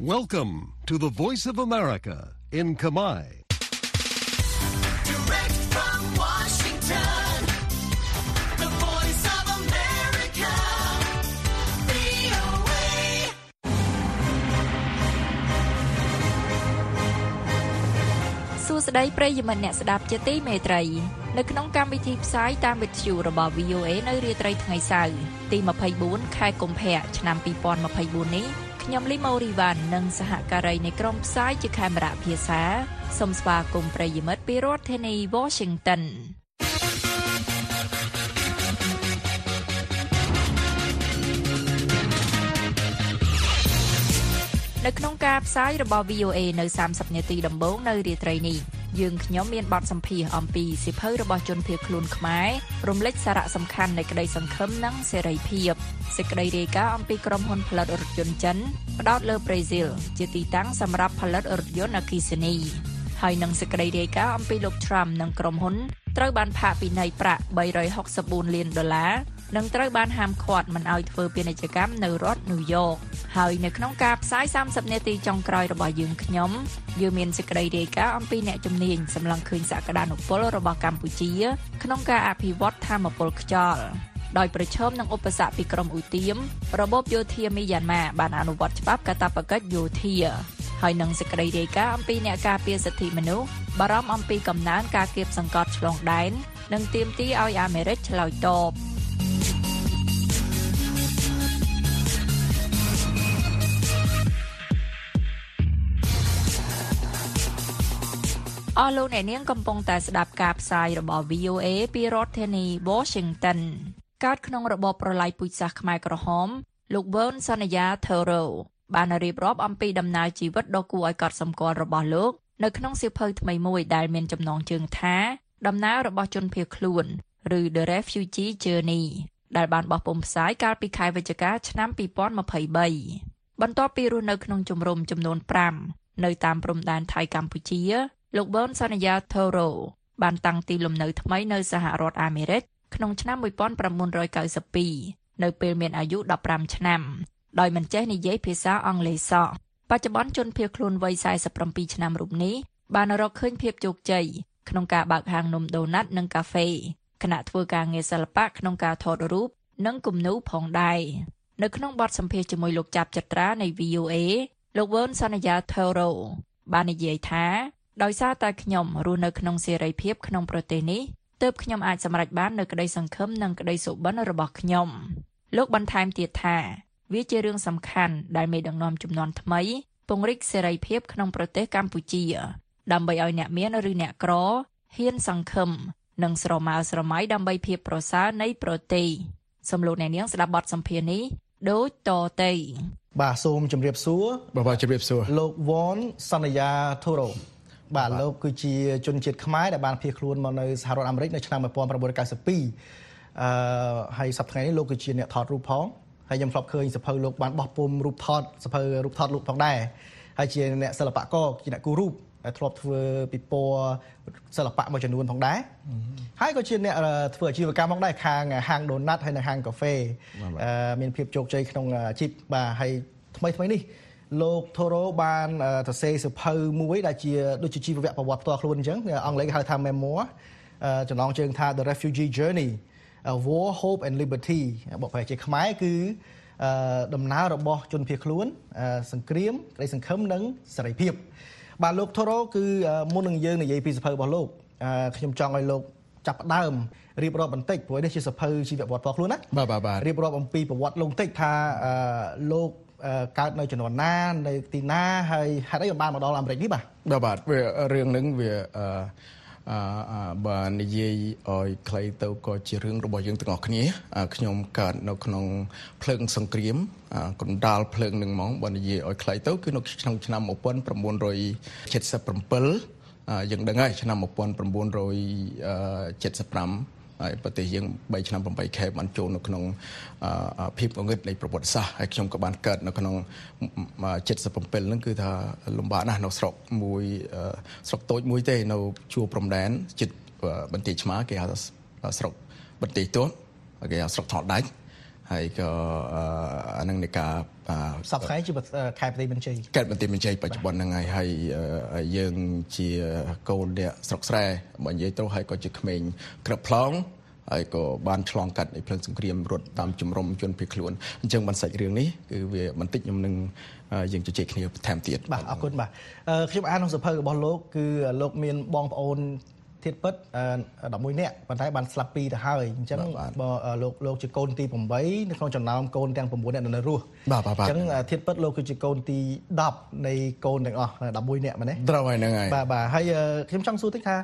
Welcome to the Voice of America in Kamai. Direct from Washington, the voice of America, VOA. សួស្តីប្រិយមិត្តអ្នកស្ដាប់ជាទីមេត្រី នៅក្នុងកម្មវិធីផ្សាយតាមវិទ្យុរបស់ VOA នៅរាត្រីថ្ងៃសៅរ៍ទី24ខែកុម្ភៈឆ្នាំ2024នេះ ខ្ញុំលីម៉ូរីវ៉ាន់និងសហការីនៃក្រុមផ្សាយជាខេមរៈភាសាសូមស្វាគមន៍ប្រិយមិត្តពីរដ្ឋធានី Washington នៅក្នុងការផ្សាយរបស់ VOA នៅ30នាទីដំបូងនៅរាត្រីនេះយើងខ្ញុំមានបទសម្ភាសន៍អំពីសិភៅរបស់ជនភៀសខ្លួនខ្មែររំលេចសារៈសំខាន់នៃក្តីសង្ឃឹមនិងសេរីភាពសេចក្តីរាយការណ៍អំពីក្រុមហ៊ុនផលិតរថយន្តចិនផ្ដោតលើប្រេស៊ីលជាទីតាំងសម្រាប់ផលិតរថយន្តអគ្គិសនីហើយនឹងសេចក្តីរាយការណ៍អំពីលោក Trump និងក្រុមហ៊ុនត្រូវបានផាកពិន័យប្រាក់364លានដុល្លារនិងត្រូវបានហាមឃាត់មិនឲ្យធ្វើពាណិជ្ជកម្មនៅរដ្ឋញូវយ៉ក ហើយនៅក្នុងការផ្សាយ30នាទីចុងក្រោយរបស់យើងខ្ញុំយើងមានសេចក្តីរាយការណ៍អំពីអ្នកជំនាញសម្លឹងឃើញសក្តានុពលរបស់កម្ពុជា ក្នុងការអភិវឌ្ឍធម្មពលខ្យល់ដោយប្រឈមនឹងឧបសគ្គពីក្រមឧទាមរបបយោធាមីយ៉ាន់ម៉ាបានអនុវត្តច្បាប់កាតព្វកិច្ចយោធាហើយនឹងសេចក្តីរាយការណ៍អំពីអ្នកការពារសិទ្ធិមនុស្សបារម្ភអំពីកំណើនការគៀបសង្កត់ឆ្លងដែននិងទាមទារឲ្យអាមេរិកឆ្លើយតប អស់លោកអ្នកនាងកំពុងតែស្ដាប់ការផ្សាយរបស់ VOA ពីរដ្ឋធានី Washington កើតក្នុងរបបប្រល័យពូជសាសន៍ខ្មែរក្រហម លោកវ៉ឺនសន្យាថឺរ៉ូបានរៀបរាប់អំពីដំណើរជីវិតដ៏គួរឲ្យកត់សម្គាល់របស់លោកនៅក្នុងសៀវភៅថ្មីមួយដែលមានចំណងជើងថាដំណើររបស់ជនភៀសខ្លួនឬ The Refugee Journey ដែលបានបោះពុម្ពផ្សាយកាលពីខែវិច្ឆិកាឆ្នាំ2023បន្ទាប់ពីរស់នៅក្នុងជំរំចំនួន5នៅតាមព្រំដែនថៃកម្ពុជា លោកប៊នសន្យាថូរ៉ូបានតាំងទីលំនៅថ្មីនៅសហរដ្ឋអាមេរិកក្នុងឆ្នាំ1992នៅពេលមានអាយុ15ឆ្នាំដោយមិនចេះនិយាយភាសាអង់គ្លេសសោះបច្ចុប្បន្នជនភៀសខ្លួនវ័យ47ឆ្នាំរូបនេះបានរកឃើញភាពជោគជ័យក្នុងការបើកហាងនំដូណាត់និងកាហ្វេខណៈធ្វើការងារសិល្បៈក្នុងការថតរូបនិងគំនូរផងដែរនៅក្នុងបទសម្ភាសន៍ជាមួយលោកចាប់ចត្រានៃ VOA លោកវ៉ឺនសន្យាថូរ៉ូបាននិយាយថា ដោយសារតែខ្ញុំរស់នៅក្នុងសេរីភាពក្នុងប្រទេសនេះទើបខ្ញុំអាចសម្រេចបាននូវក្តីសង្ឃឹមនិងក្តីសុបិនរបស់ខ្ញុំលោកបន្ថែមទៀតថាវាជារឿងសំខាន់ដែលមេដឹកនាំជំនាន់ថ្មីពង្រីកសេរីភាពក្នុងប្រទេសកម្ពុជា ដើម្បីឲ្យអ្នកមានឬអ្នកក្រហ៊ានសង្ឃឹមនិងស្រមើស្រមៃដើម្បីភាពប្រសើរនៃប្រទេសសំលោកអ្នកនាងស្ដាប់បទសម្ភាសន៍នេះដូចតទៅបាទសូមជម្រាបសួរបាទបាទជម្រាបសួរលោកវ៉នសន្យាធូរ៉ូ បាទលោកគឺជាជនជាតិខ្មែរដែលបានភៀសខ្លួនមកនៅសហរដ្ឋអាមេរិកនៅឆ្នាំ1992អឺហើយសប្តាហ៍ថ្ងៃនេះលោកគឺជាអ្នកថតរូបផងហើយខ្ញុំធ្លាប់ឃើញសភៅលោកបានបោះពុំរូបថតសភៅរូបថតលោកផងដែរហើយជាអ្នកសិល្បករជាអ្នកគូររូបដែលធ្លាប់ធ្វើពិព័រណ៍សិល្បៈមួយចំនួនផងដែរហើយក៏ជាអ្នកអឺធ្វើអាជីវកម្មផងដែរខាងហាងដូណាត់ហើយនិងហាងកាហ្វេអឺមានភាពជោគជ័យក្នុងអាជីពបាទហើយថ្មីថ្មីនេះ លោកថូរ៉ូបានអឺសរសេរសៀវភៅមួយដែលជាដូចជាជីវវប្រវត្តិផ្ទាល់ខ្លួនអញ្ចឹងអង់គ្លេសគេហៅថា memoir អឺចំណងជើងថា The Refugee Journey A War Hope and Liberty បកប្រែជាខ្មែរគឺអឺដំណើររបស់ជនភៀសខ្លួនអឺសង្គ្រាមក្តីសង្ឃឹមនិងសេរីភាព បាទលោកថូរ៉ូគឺអឺមុននឹងយើងនិយាយពីសភៅរបស់លោកអឺខ្ញុំចង់ឲ្យលោកចាប់ផ្ដើមរៀបរាប់បន្តិចព្រោះនេះជាសភៅជីវប្រវត្តិផ្ទាល់ខ្លួនណាបាទបាទបាទរៀបរាប់អំពីប្រវត្តិលោកបន្តិចថាអឺលោកអឺ កើតនៅជំនាន់ណានៅទីណាហើយហេតុអីបានមកដល់អាមេរិកនេះបាទបាទបាទវារឿងហ្នឹងវាអឺអឺអឺបើនិយាយឲ្យខ្លីទៅក៏ជារឿងរបស់យើងទាំងអស់គ្នាអឺខ្ញុំកើតនៅក្នុងភ្លើងសង្គ្រាមអឺកណ្ដាលភ្លើងនឹងហ្មងបើនិយាយឲ្យខ្លីទៅគឺនៅក្នុងឆ្នាំ1977អឺយើងដឹងហើយឆ្នាំ1975 ហើយប្រទេសយើង3ឆ្នាំ8ខែបានចូលនៅក្នុងអឺភាពងងឹតនៃប្រវត្តិសាស្ត្រហើយខ្ញុំក៏បានកើតនៅក្នុង77ហ្នឹងគឺថាលំបាកណាស់នៅស្រុកមួយអឺស្រុកតូចមួយទេនៅជួរព្រំដែនជិតបន្ទាយឆ្មាគេហៅថាស្រុកបន្ទាយទន់គេហៅស្រុកថតដាច់ ហហើយក៏អឺអានឹងនៃការអឺសប្តាហ៍ថ្ងៃជាប្រខែប្រទេសបញ្ជ័យកើតបន្ទាយបញ្ជ័យបច្ចុប្បន្នហ្នឹងហើយហើយអឺយើងជាកូនអ្នកស្រុកស្រែបើនិយាយទៅហើយក៏ជាក្មេងក្រឹបផ្លោងហើយក៏បានឆ្លងកាត់នៃភ្លើងសង្គ្រាមរត់តាមជំរំជនភៀសខ្លួនអញ្ចឹងបានសាច់រឿងនេះគឺវាបន្តិចខ្ញុំនឹងអឺយើងជជែកគ្នាបន្ថែមទៀតបាទអរគុណបាទអឺខ្ញុំអានក្នុងសភៅរបស់លោកគឺលោកមានបងប្អូន ធាតពិតអឺ11នាក់ប៉ុន្តែបានស្លាប់ពីរទៅហើយអញ្ចឹងបើអឺលោកលោកជាកូនទី8នៅក្នុងចំណោមកូនទាំង9នាក់នៅនៅរស់បាទបាទបាទអញ្ចឹងអឺធាតពិតលោកគឺជាកូនទី10នៃកូនទាំងអស់11នាក់មែនទេត្រូវហើយហ្នឹងហើយបាទបាទហើយអឺខ្ញុំចង់សួរតិចថា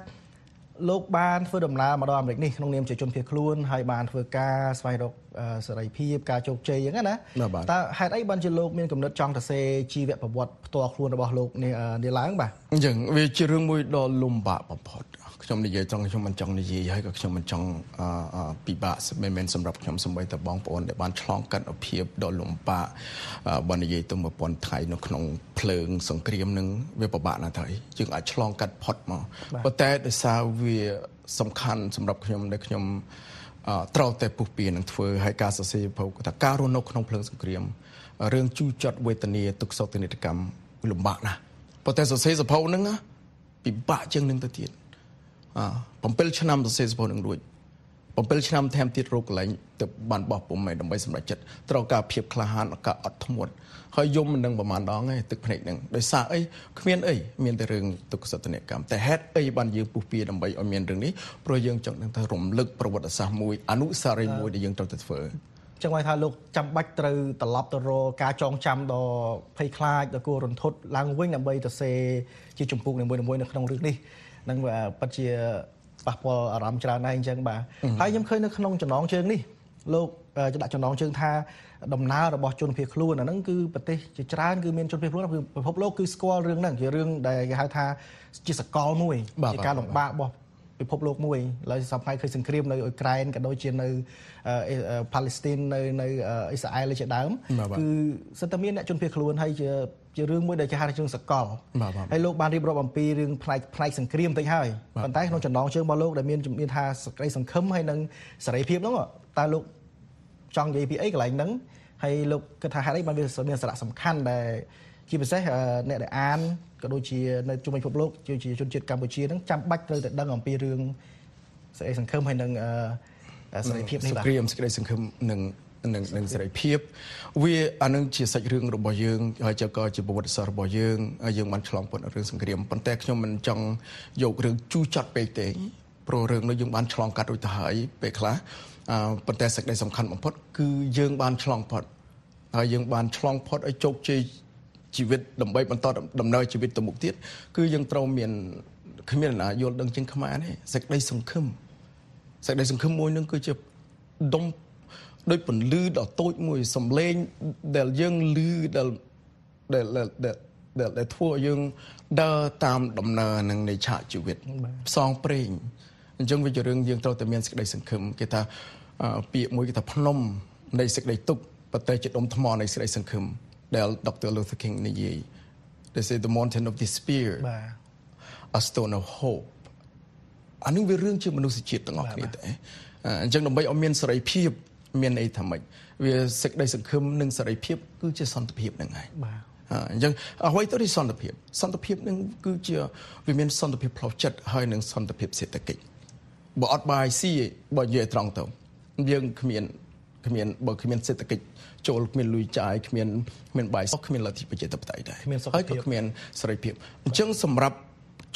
លោកបានធ្វើដំណើរមកដល់អាមេរិកនេះក្នុងនាមជាជនភៀសខ្លួនហើយបានធ្វើការស្វែងរកអឺសេរីភាពការជោគជ័យអញ្ចឹងណាបាទបាទតើហេតុអីបានជាលោកមានកំណត់ចង់ទៅសេជីវប្រវត្តិផ្ទាល់ខ្លួនរបស់លោកនេះអឺនេះឡើងបាទអញ្ចឹងវាជារឿងមួយដ៏លំបាកបំផុត ខ្ញុំនិយាយត្រង់ខ្ញុំមិនចង់និយាយហើយក៏ខ្ញុំមិនចង់អឺអឺពិបាកមិនមែនសម្រាប់ខ្ញុំសម្បីតែបងប្អូនដែលបានឆ្លងកាត់អាភាពដ៏លំបាកអឺបើនិយាយទៅ1000ថ្ងៃនៅក្នុងភ្លើងសង្គ្រាមនឹងវាពិបាកណាស់ទៅយើងអាចឆ្លងកាត់ផុតមកប៉ុន្តែដោយសារវាសំខាន់សម្រាប់ខ្ញុំដែលខ្ញុំអឺត្រូវតែពុះពៀនឹងធ្វើឲ្យការសរសេរភៅថាការរស់នៅក្នុងភ្លើងសង្គ្រាមរឿងជូរចត់វេទនាទុក្ខសោកទនិតកម្មលំបាកណាស់ប៉ុន្តែសរសេរសភៅហ្នឹងណាពិបាកជាងនឹងទៅទៀតអ 7ឆ្នាំសរសេរសភៅនឹងរួច7ឆ្នាំថែមទៀតរកកន្លែងទៅបានបោះពុំឯដើម្បីសម្រេចចិត្តត្រូវការភាពក្លាហានការអត់ធ្មត់ហើយយំមិនដឹងប្រហែលដងទេទឹកភ្នែកហ្នឹងដោយសារអីគ្មានអីមានតែរឿងទុក្ខសត្វនកម្មតែហេតុអីបានយើងពុះពៀដើម្បីឲ្យមានរឿងនេះព្រោះយើងចង់នឹងទៅរំលឹកប្រវត្តិសាស្ត្រមួយអនុស្សាវរីយ៍មួយដែលយើងត្រូវតែធ្វើចឹងមកថាលោកចាំបាច់ត្រូវត្រឡប់ទៅរកការចងចាំដ៏ភ័យខ្លាចដ៏គួររន្ធត់ឡើងវិញដើម្បីទៅសេជាចម្ពោះនីមួយៗនៅក្នុងរឿងនេះ នឹងវាពិតជាប៉ះពាល់អារម្មណ៍ច្រើនដែរអញ្ចឹងបាទហើយខ្ញុំឃើញនៅក្នុងចំណងជើងនេះលោកអឺដាក់ចំណងជើងថាដំណើររបស់ជនភៀសខ្លួនអាហ្នឹងគឺប្រទេសជាច្រើនគឺមានជនភៀសខ្លួនគឺពិភពលោកគឺស្គាល់រឿងហ្នឹងជារឿងដែលគេហៅថាជាសកលមួយបាទជាការបាទលំបាករបស់ពិភពលោកមួយឥឡូវសប្តាហ៍ឃើញសង្គ្រាមនៅអ៊ុយក្រែនក៏ដូចជានៅអឺអឺប៉ាឡេស្ទីននៅនៅអឺអ៊ីស្រាអែលជាដើមបាទបាទគឺសិតតែមានអ្នកជនភៀសខ្លួនហើយជា ជារឿងមួយដែលគេហៅថារឿងសកលបាទបាទហើយលោកបានរៀបរាប់អំពីរឿងផ្នែកផ្នែកសង្គ្រាមតិចហើយប៉ុន្តែក្នុងចំណងជើងរបស់លោកដែលមានមានថាសក្តិសង្ឃឹមហើយនឹងសេរីភាពហ្នឹងតើលោកចង់និយាយពីអីកន្លែងហ្នឹងហើយលោកគិតថាហេតុអីបានវាមានសារៈសំខាន់ដែលជាពិសេសអឺអ្នកដែលអានក៏ដូចជានៅជុំវិញពិភពលោកជាជាជនជាតិកម្ពុជាហ្នឹងចាំបាច់ត្រូវតែដឹងអំពីរឿងសេរីសង្ឃឹមហើយនឹងអឺអឺសេរីភាពនេះសបាទង្គ្រាមសេចក្តីសង្ឃឹមនឹង នឹងនឹងសេរីភាពវាអានឹងជាសាច់រឿងរបស់យើងហើយជាក៏ជាប្រវត្តិសាស្ត្ររបស់យើងហើយយើងបានឆ្លងพ้នរឿងសង្គ្រាមប៉ុន្តែខ្ញុំមិនចង់យករឿងជូរចត់ពេកទេព្រោះរឿងនោះយើងបានឆ្លងកាត់រួចទៅហើយពេលខ្លះអឺប៉ុន្តែសេចក្តីសំខាន់បំផុតគឺយើងបានឆ្លងផុតហើយយើងបានឆ្លងផុតឲ្យជោគជ័យជីវិតដើម្បីបន្តដំណើរជីវិតទៅមុខទៀតគឺយើងត្រូវមានគ្មានអ្នកណាយល់ដឹងជាងខ្មែរទេសេចក្តីសង្ឃឹមសេចក្តីសង្ឃឹមមួយនឹងគឺជាដុំ ដូចពន្លឺដ៏តូចមួយសំឡេងដែលយើងឮដែលដែលដែលដែលដែលដែលធ្វើឲ្យយើងដើរតាមដំណើរនឹងនៃឆាកជីវិតផ្សងព្រេងអញ្ចឹងវាជារឿងយើងត្រូវតែមានសេចក្តីសង្ឃឹមគេថាអឺពាក្យមួយគេថាភ្នំនៃសេចក្តីទុក្ខប៉ុន្តែជាដុំថ្មនៃសេចក្តីសង្ឃឹមដែល Dr. Luther King និយាយ They say the mountain of despair បាទ a stone of hope អានេះវារឿងជាមនុស្សជាតិទាំងអស់គ្នាតែអអញ្ចឹងដើម្បីឲ្យមានសេរីភាព មានន័យថាម៉េចវាសេចក្តីសង្ឃឹមនិងសេរីភាពគឺជាសន្តិភាពហ្នឹងហើយបាទអអញ្ចឹងអ្វីទៅជាសន្តិភាពសន្តិភាពនឹងគឺជាវាមានសន្តិភាពផ្លូវចិត្តហើយនិងសន្តិភាពសេដ្ឋកិច្ចបើអត់បាយស៊ីឯងបើនិយាយត្រង់ទៅយើងគ្មានគ្មានបើគ្មានសេដ្ឋកិច្ចចូលគ្មានលុយចាយគ្មានគ្មានបាយសុខគ្មានលទ្ធិប្រជាធិបតេយ្យដែរគ្មានសុខភាពហើយក៏គ្មានសេរីភាពអញ្ចឹងសម្រាប់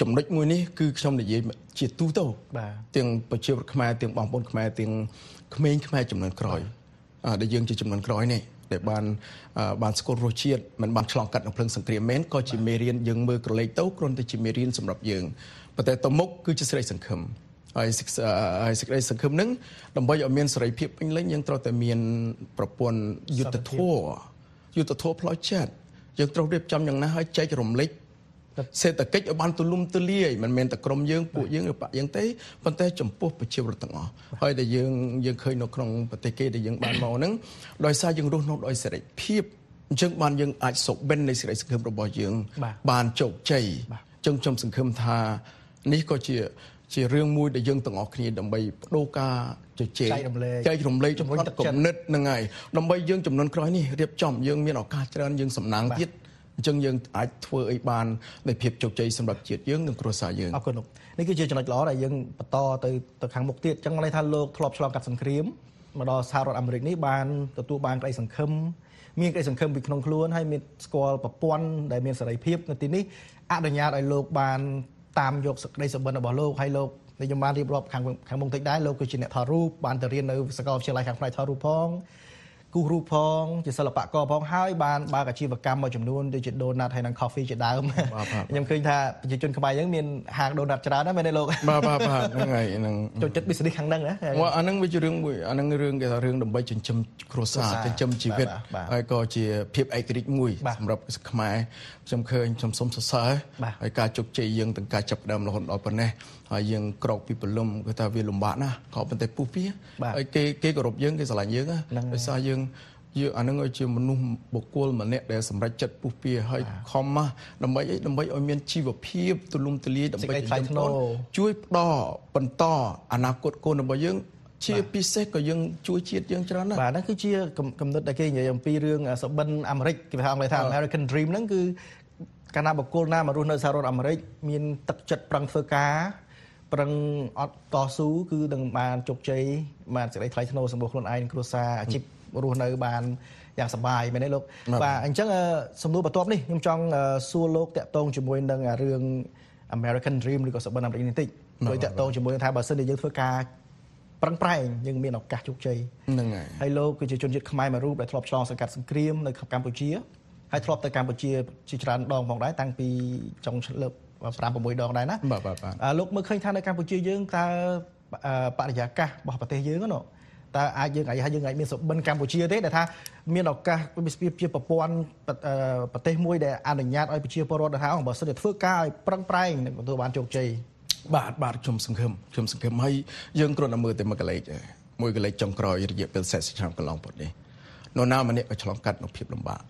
ចំណុចមួយនេះគឺខ្ញុំនិយាយជាទូទៅបាទទាំងប្រជាពលរដ្ឋខ្មែរទាំងបងប្អូនខ្មែរទាំង ក្មេងខ្មែរចំនួនក្រោយអឺដែលយើងជាចំនួនក្រោយនេះដែលបានអឺបានស្គាល់រសជាតិមិនបានឆ្លងកាត់នៅភ្លើងសង្គ្រាមមែនក៏ជាមេរៀនយើងមើលក្រឡេកទៅគ្រាន់តែជាមេរៀនសម្រាប់យើងប៉ុន្តែទៅមុខគឺជាសេរីសង្ឃឹមហើយសិក្សាហើយសេចក្តីសង្ឃឹមនឹងដើម្បីឲ្យមានសេរីភាពពេញលេញយើងត្រូវតែមានប្រព័ន្ធយុទ្ធធម៌យុទ្ធធម៌ផ្លូវចិត្តយើងត្រូវរៀបចំយ៉ាងណាឲ្យចែករំលែក សេដ្ឋកិច្ចឲ្យបានទូលំទូលាយមិនមែនតែក្រុមយើងពួកយើងឬបាក់យើងទេប៉ុន្តែចំពោះប្រជាពលរដ្ឋទាំងអស់ហើយដែលយើងយើងឃើញនៅក្នុងប្រទេសគេដែលយើងបានមកហ្នឹងដោយសារយើងរស់នៅដោយសេរីភាពអញ្ចឹងបានយើងអាចសុបិននៃសេរីសង្ឃឹមរបស់យើង បាទបានជោគជ័យបាទអញ្ចឹងខ្ញុំសង្ឃឹមថានេះក៏ជាជារឿងមួយដែលយើងទាំងអស់គ្នាដើម្បីបដូរការជជែកចែករំលែកចែករំលែកជំរុញទឹកចិត្តគំនិតហ្នឹងហើយដើម្បីយើងចំនួនក្រោយនេះរៀបចំយើងមានឱកាសច្រើនយើងសំណាងទៀត អញ្ចឹងយើងអាចធ្វើអីបានដោយភាពជោគជ័យសម្រាប់ជាតិយើងនិងគ្រួសារយើងអរគុណលោកនេះគឺជាចំណុចល្អដែលយើងបន្តទៅទៅខាងមុខទៀតអញ្ចឹងន័យថាលោកធ្លាប់ឆ្លងកាត់សង្គ្រាមមកដល់សហរដ្ឋអាមេរិកនេះបានទទួលបានក្តីសង្ឃឹមមានក្តីសង្ឃឹមពីក្នុងខ្លួនហើយមានស្គាល់ប្រព័ន្ធដែលមានសេរីភាពនៅទីនេះអនុញ្ញាតឲ្យលោកបានតាមយកសក្តីសម្បត្តិរបស់លោកហើយលោកដែលខ្ញុំបានរៀបរាប់ខាងខាងមុខតិចដែរលោកគឺជាអ្នកថតរូបបានទៅរៀននៅសាកលវិទ្យាល័យខាងផ្នែកថតរូបផង គូសរូបផងជាសិល្បករផងហើយបានបើកអាជីវកម្មមួយចំនួនដូចជា donut ហើយនិង coffee ជាដើមបាទបាទខ្ញុំឃើញថាប្រជាជនខ្មែរយើងមានហាង donut ច្រើនណាស់មែនទេលោកបាទបាទបាទហ្នឹងហើយហ្នឹងចូលចិត្ត business ខាងហ្នឹងណាមកអាហ្នឹងវាជារឿងមួយអាហ្នឹងរឿងគេថារឿងដើម្បីចិញ្ចឹមគ្រួសារគ្រួសារចិញ្ចឹមជីវិតបាទបាទហើយក៏ជាភាពឯករាជ្យមួយបាទសម្រាប់ខ្មែរខ្ញុំឃើញខ្ញុំសូមសរសើរបាទហើយការជោគជ័យយើងទាំងការចាប់ផ្ដើមរហូតដល់ប៉ុណ្ណេះ ហើយយើងក្រោកពីព្រលឹមគឺថាវាលំបាកណាស់ក៏ប៉ុន្តែពុះពៀបាទហើយគេគេគោរពយើងគេស្រឡាញ់យើងណាហ្នឹងហើយដោយសារយើងយើងអាហ្នឹងឲ្យជាមនុស្សបុគ្គលម្នាក់ដែលសម្រេចចិត្តពុះពៀហើយខំមកដើម្បីអីដើម្បីឲ្យមានជីវភាពទូលំទូលាយដើម្បីសេចក្តីថ្លៃថ្នូរជួយផ្ដល់បន្តអនាគតកូនរបស់យើងជាពិសេសក៏យើងជួយជាតិយើងច្រើនណាស់បាទហ្នឹងគឺជាកំកំណត់ដែលគេនិយាយអំពីរឿងសបិនអាមេរិកគេហៅអង់គ្លេសថា American Dream ហ្នឹងគឺកាលណាបុគ្គលណាមករស់នៅសហរដ្ឋអាមេរិកមានទឹកចិត្តប្រឹងធ្វើការ ប្រឹងអត់តស៊ូគឺនឹងបានជោគជ័យបានសេចក្តីថ្លៃថ្នូរសម្បូរខ្លួនឯងគ្រួសារអាជីពរស់នៅបានយ៉ាងសប្បាយមែនទេលោកបាទបាទអញ្ចឹងអឺសំណួរបន្ទាប់នេះខ្ញុំចង់អឺសួរលោកតាក់ទងជាមួយនឹងអារឿង American Dream ឬក៏សបិនអាមេរិកនេះបន្តិចដោយតាក់ទងជាមួយនឹងថាបើសិនជាយើងធ្វើការប្រឹងប្រែងយើងមានឱកាសជោគជ័យហ្នឹងហើយហើយលោកគឺជាជនជាតិខ្មែរមួយរូបដែលធ្លាប់ឆ្លងសង្កាត់សង្គ្រាមនៅកម្ពុជាហើយធ្លាប់ទៅកម្ពុជាជាច្រើនដងផងដែរតាំងពីចុងលើក 5 6ដងដែរណាបាទបាទបាទអឺលោកមើលឃើញថានៅកម្ពុជាយើងតើអឺបរិយាកាសរបស់ប្រទេសយើងហ្នឹងណាតើអាចយើងអាចថាយើងអាចមានសុបិនកម្ពុជាទេដែលថាមានឱកាសជាប្រព័ន្ធប្រអឺប្រទេសមួយដែលអនុញ្ញាតឲ្យប្រជាពលរដ្ឋដែលថាអូបើសិនជាធ្វើការឲ្យប្រឹងប្រែងនឹងទទួលបានជោគជ័យបាទបាទខ្ញុំសង្ឃឹមខ្ញុំសង្ឃឹមហើយយើងគ្រាន់តែមើលតែមួយកលេចទេមួយកលេចចុងក្រោយរយៈពេល40ឆ្នាំកន្លងផុតនេះនរណាម្នាក់ក៏ឆ្លងកាត់នូវភាពលំបាក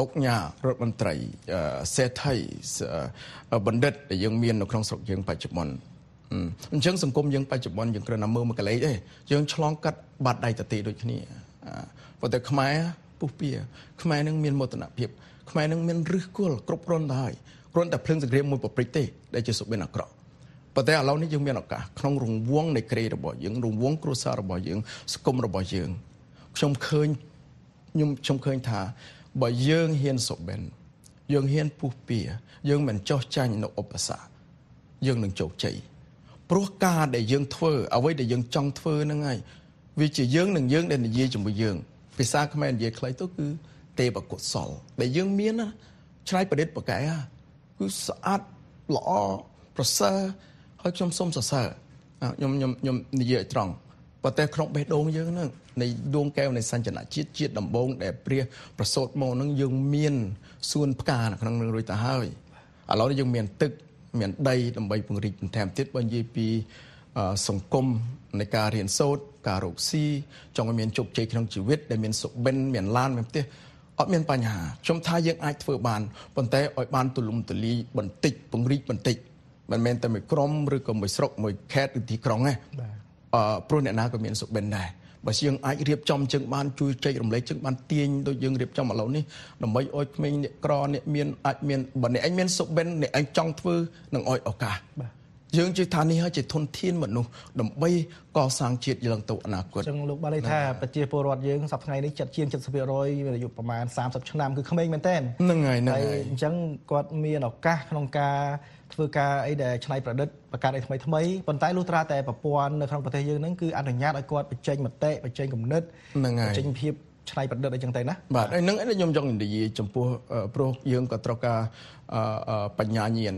អុកញ៉ារដ្ឋមន្ត្រីអឺសេដ្ឋីសអឺបណ្ឌិតដែលយើងមាននៅក្នុងស្រុកយើងបច្ចុប្បន្នអឺអញ្ចឹងសង្គមយើងបច្ចុប្បន្នយើងគ្រាន់តែមើលមួយកលេចទេយើងឆ្លងកាត់បាត់ដៃទទេដូចគ្នាអឺប៉ុន្តែខ្មែរពុះពៀខ្មែរនឹងមានមោទនភាពខ្មែរនឹងមានឫសគល់គ្រប់គ្រាន់ទៅហើយគ្រាន់តែភ្លើងសង្គ្រាមមួយប្រព្រឹត្តទេដែលជាសុបិនអាក្រក់ប៉ុន្តែឥឡូវនេះយើងមានឱកាសក្នុងរង្វង់នៃក្រីរបស់យើងរង្វង់គ្រួសាររបស់យើងសង្គមរបស់យើងខ្ញុំឃើញខ្ញុំខ្ញុំឃើញថា បើយើងហ៊ានសុបិនយើងហ៊ានពុះពៀយើងមិនចោះចាញ់នៅឧបសគ្គយើងនឹងជោគជ័យព្រោះការដែលយើងធ្វើអ្វីដែលយើងចង់ធ្វើហ្នឹងហើយវាជាយើងនឹងយើងដែលនិយាយជាមួយយើងភាសាខ្មែរនិយាយខ្លីទៅគឺទេពកុសល ដែលយើងមានណាឆ្នៃប្រឌិតប្រកែហ่าគឺស្អាតល្អប្រសើរហើយខ្ញុំសូមសរសើរអ่าខ្ញុំខ្ញុំខ្ញុំនិយាយឲ្យត្រង់ ប៉ុន្តែក្នុងបេះដូងយើងហ្នឹងនៃដួងកែវនៃសញ្ញនជាតិជាតិដំបងដែលព្រះប្រសូតមកហ្នឹងយើងមានសួនផ្កានៅក្នុងនឹងរួចទៅហើយឥឡូវនេះយើងមានទឹកមានដីដើម្បីពង្រីកបន្ថែមទៀតបើនិយាយពីអឺសង្គមនៃការរៀនសូត្រការរកស៊ីចង់ឲ្យមានជោគជ័យក្នុងជីវិតដែលមានសុបិនមានឡានមានផ្ទះអត់មានបញ្ហាខ្ញុំថាយើងអាចធ្វើបានប៉ុន្តែឲ្យបានទូលំទូលាយបន្តិចពង្រីកបន្តិចមិនមែនតែមួយក្រុមឬក៏មួយស្រុកមួយខេត្តឬទីក្រុងទេបាទអឺ ព្រោះអ្នកណាក៏មានសុបិនដែរបើយើងអាចរៀបចំជើងបានជួយចែករំលែកជើងបានទាញដូចយើងរៀបចំឥឡូវនេះដើម្បីឲ្យក្មេងអ្នកក្រអ្នកមានអាចមានបើអ្នកឯងមានសុបិនអ្នកឯងចង់ធ្វើនឹងឲ្យឱកាសបាទយើងជឿថានេះហើយជាធនធានមនុស្សដើម្បីកសាងជាតិឡើងទៅអនាគតអញ្ចឹងលោកបានន័យថាប្រជាពលរដ្ឋយើងសប្តាហ៍ថ្ងៃនេះចាត់ជាង70%មានអាយុប្រមាណ30ឆ្នាំគឺក្មេងមែនតើហ្នឹងហើយហ្នឹងហើយហើយអញ្ចឹងគាត់មានឱកាសក្នុងការ ធ្វើការអីដែលច្នៃប្រឌិតបង្កើតអីថ្មីថ្មីៗប៉ុន្តែលុះត្រាតែប្រព័ន្ធនៅក្នុងប្រទេសយើងហ្នឹងគឺអនុញ្ញាតឲ្យគាត់បញ្ចេញមតិបញ្ចេញគំនិតហ្នឹងហើយបញ្ចេញភាពច្នៃប្រឌិតអីចឹងទៅណាបាទហើយនឹងឯងខ្ញុំចង់និយាយចំពោះអឺព្រោះយើងក៏ត្រូវការអឺអឺបញ្ញាញាណ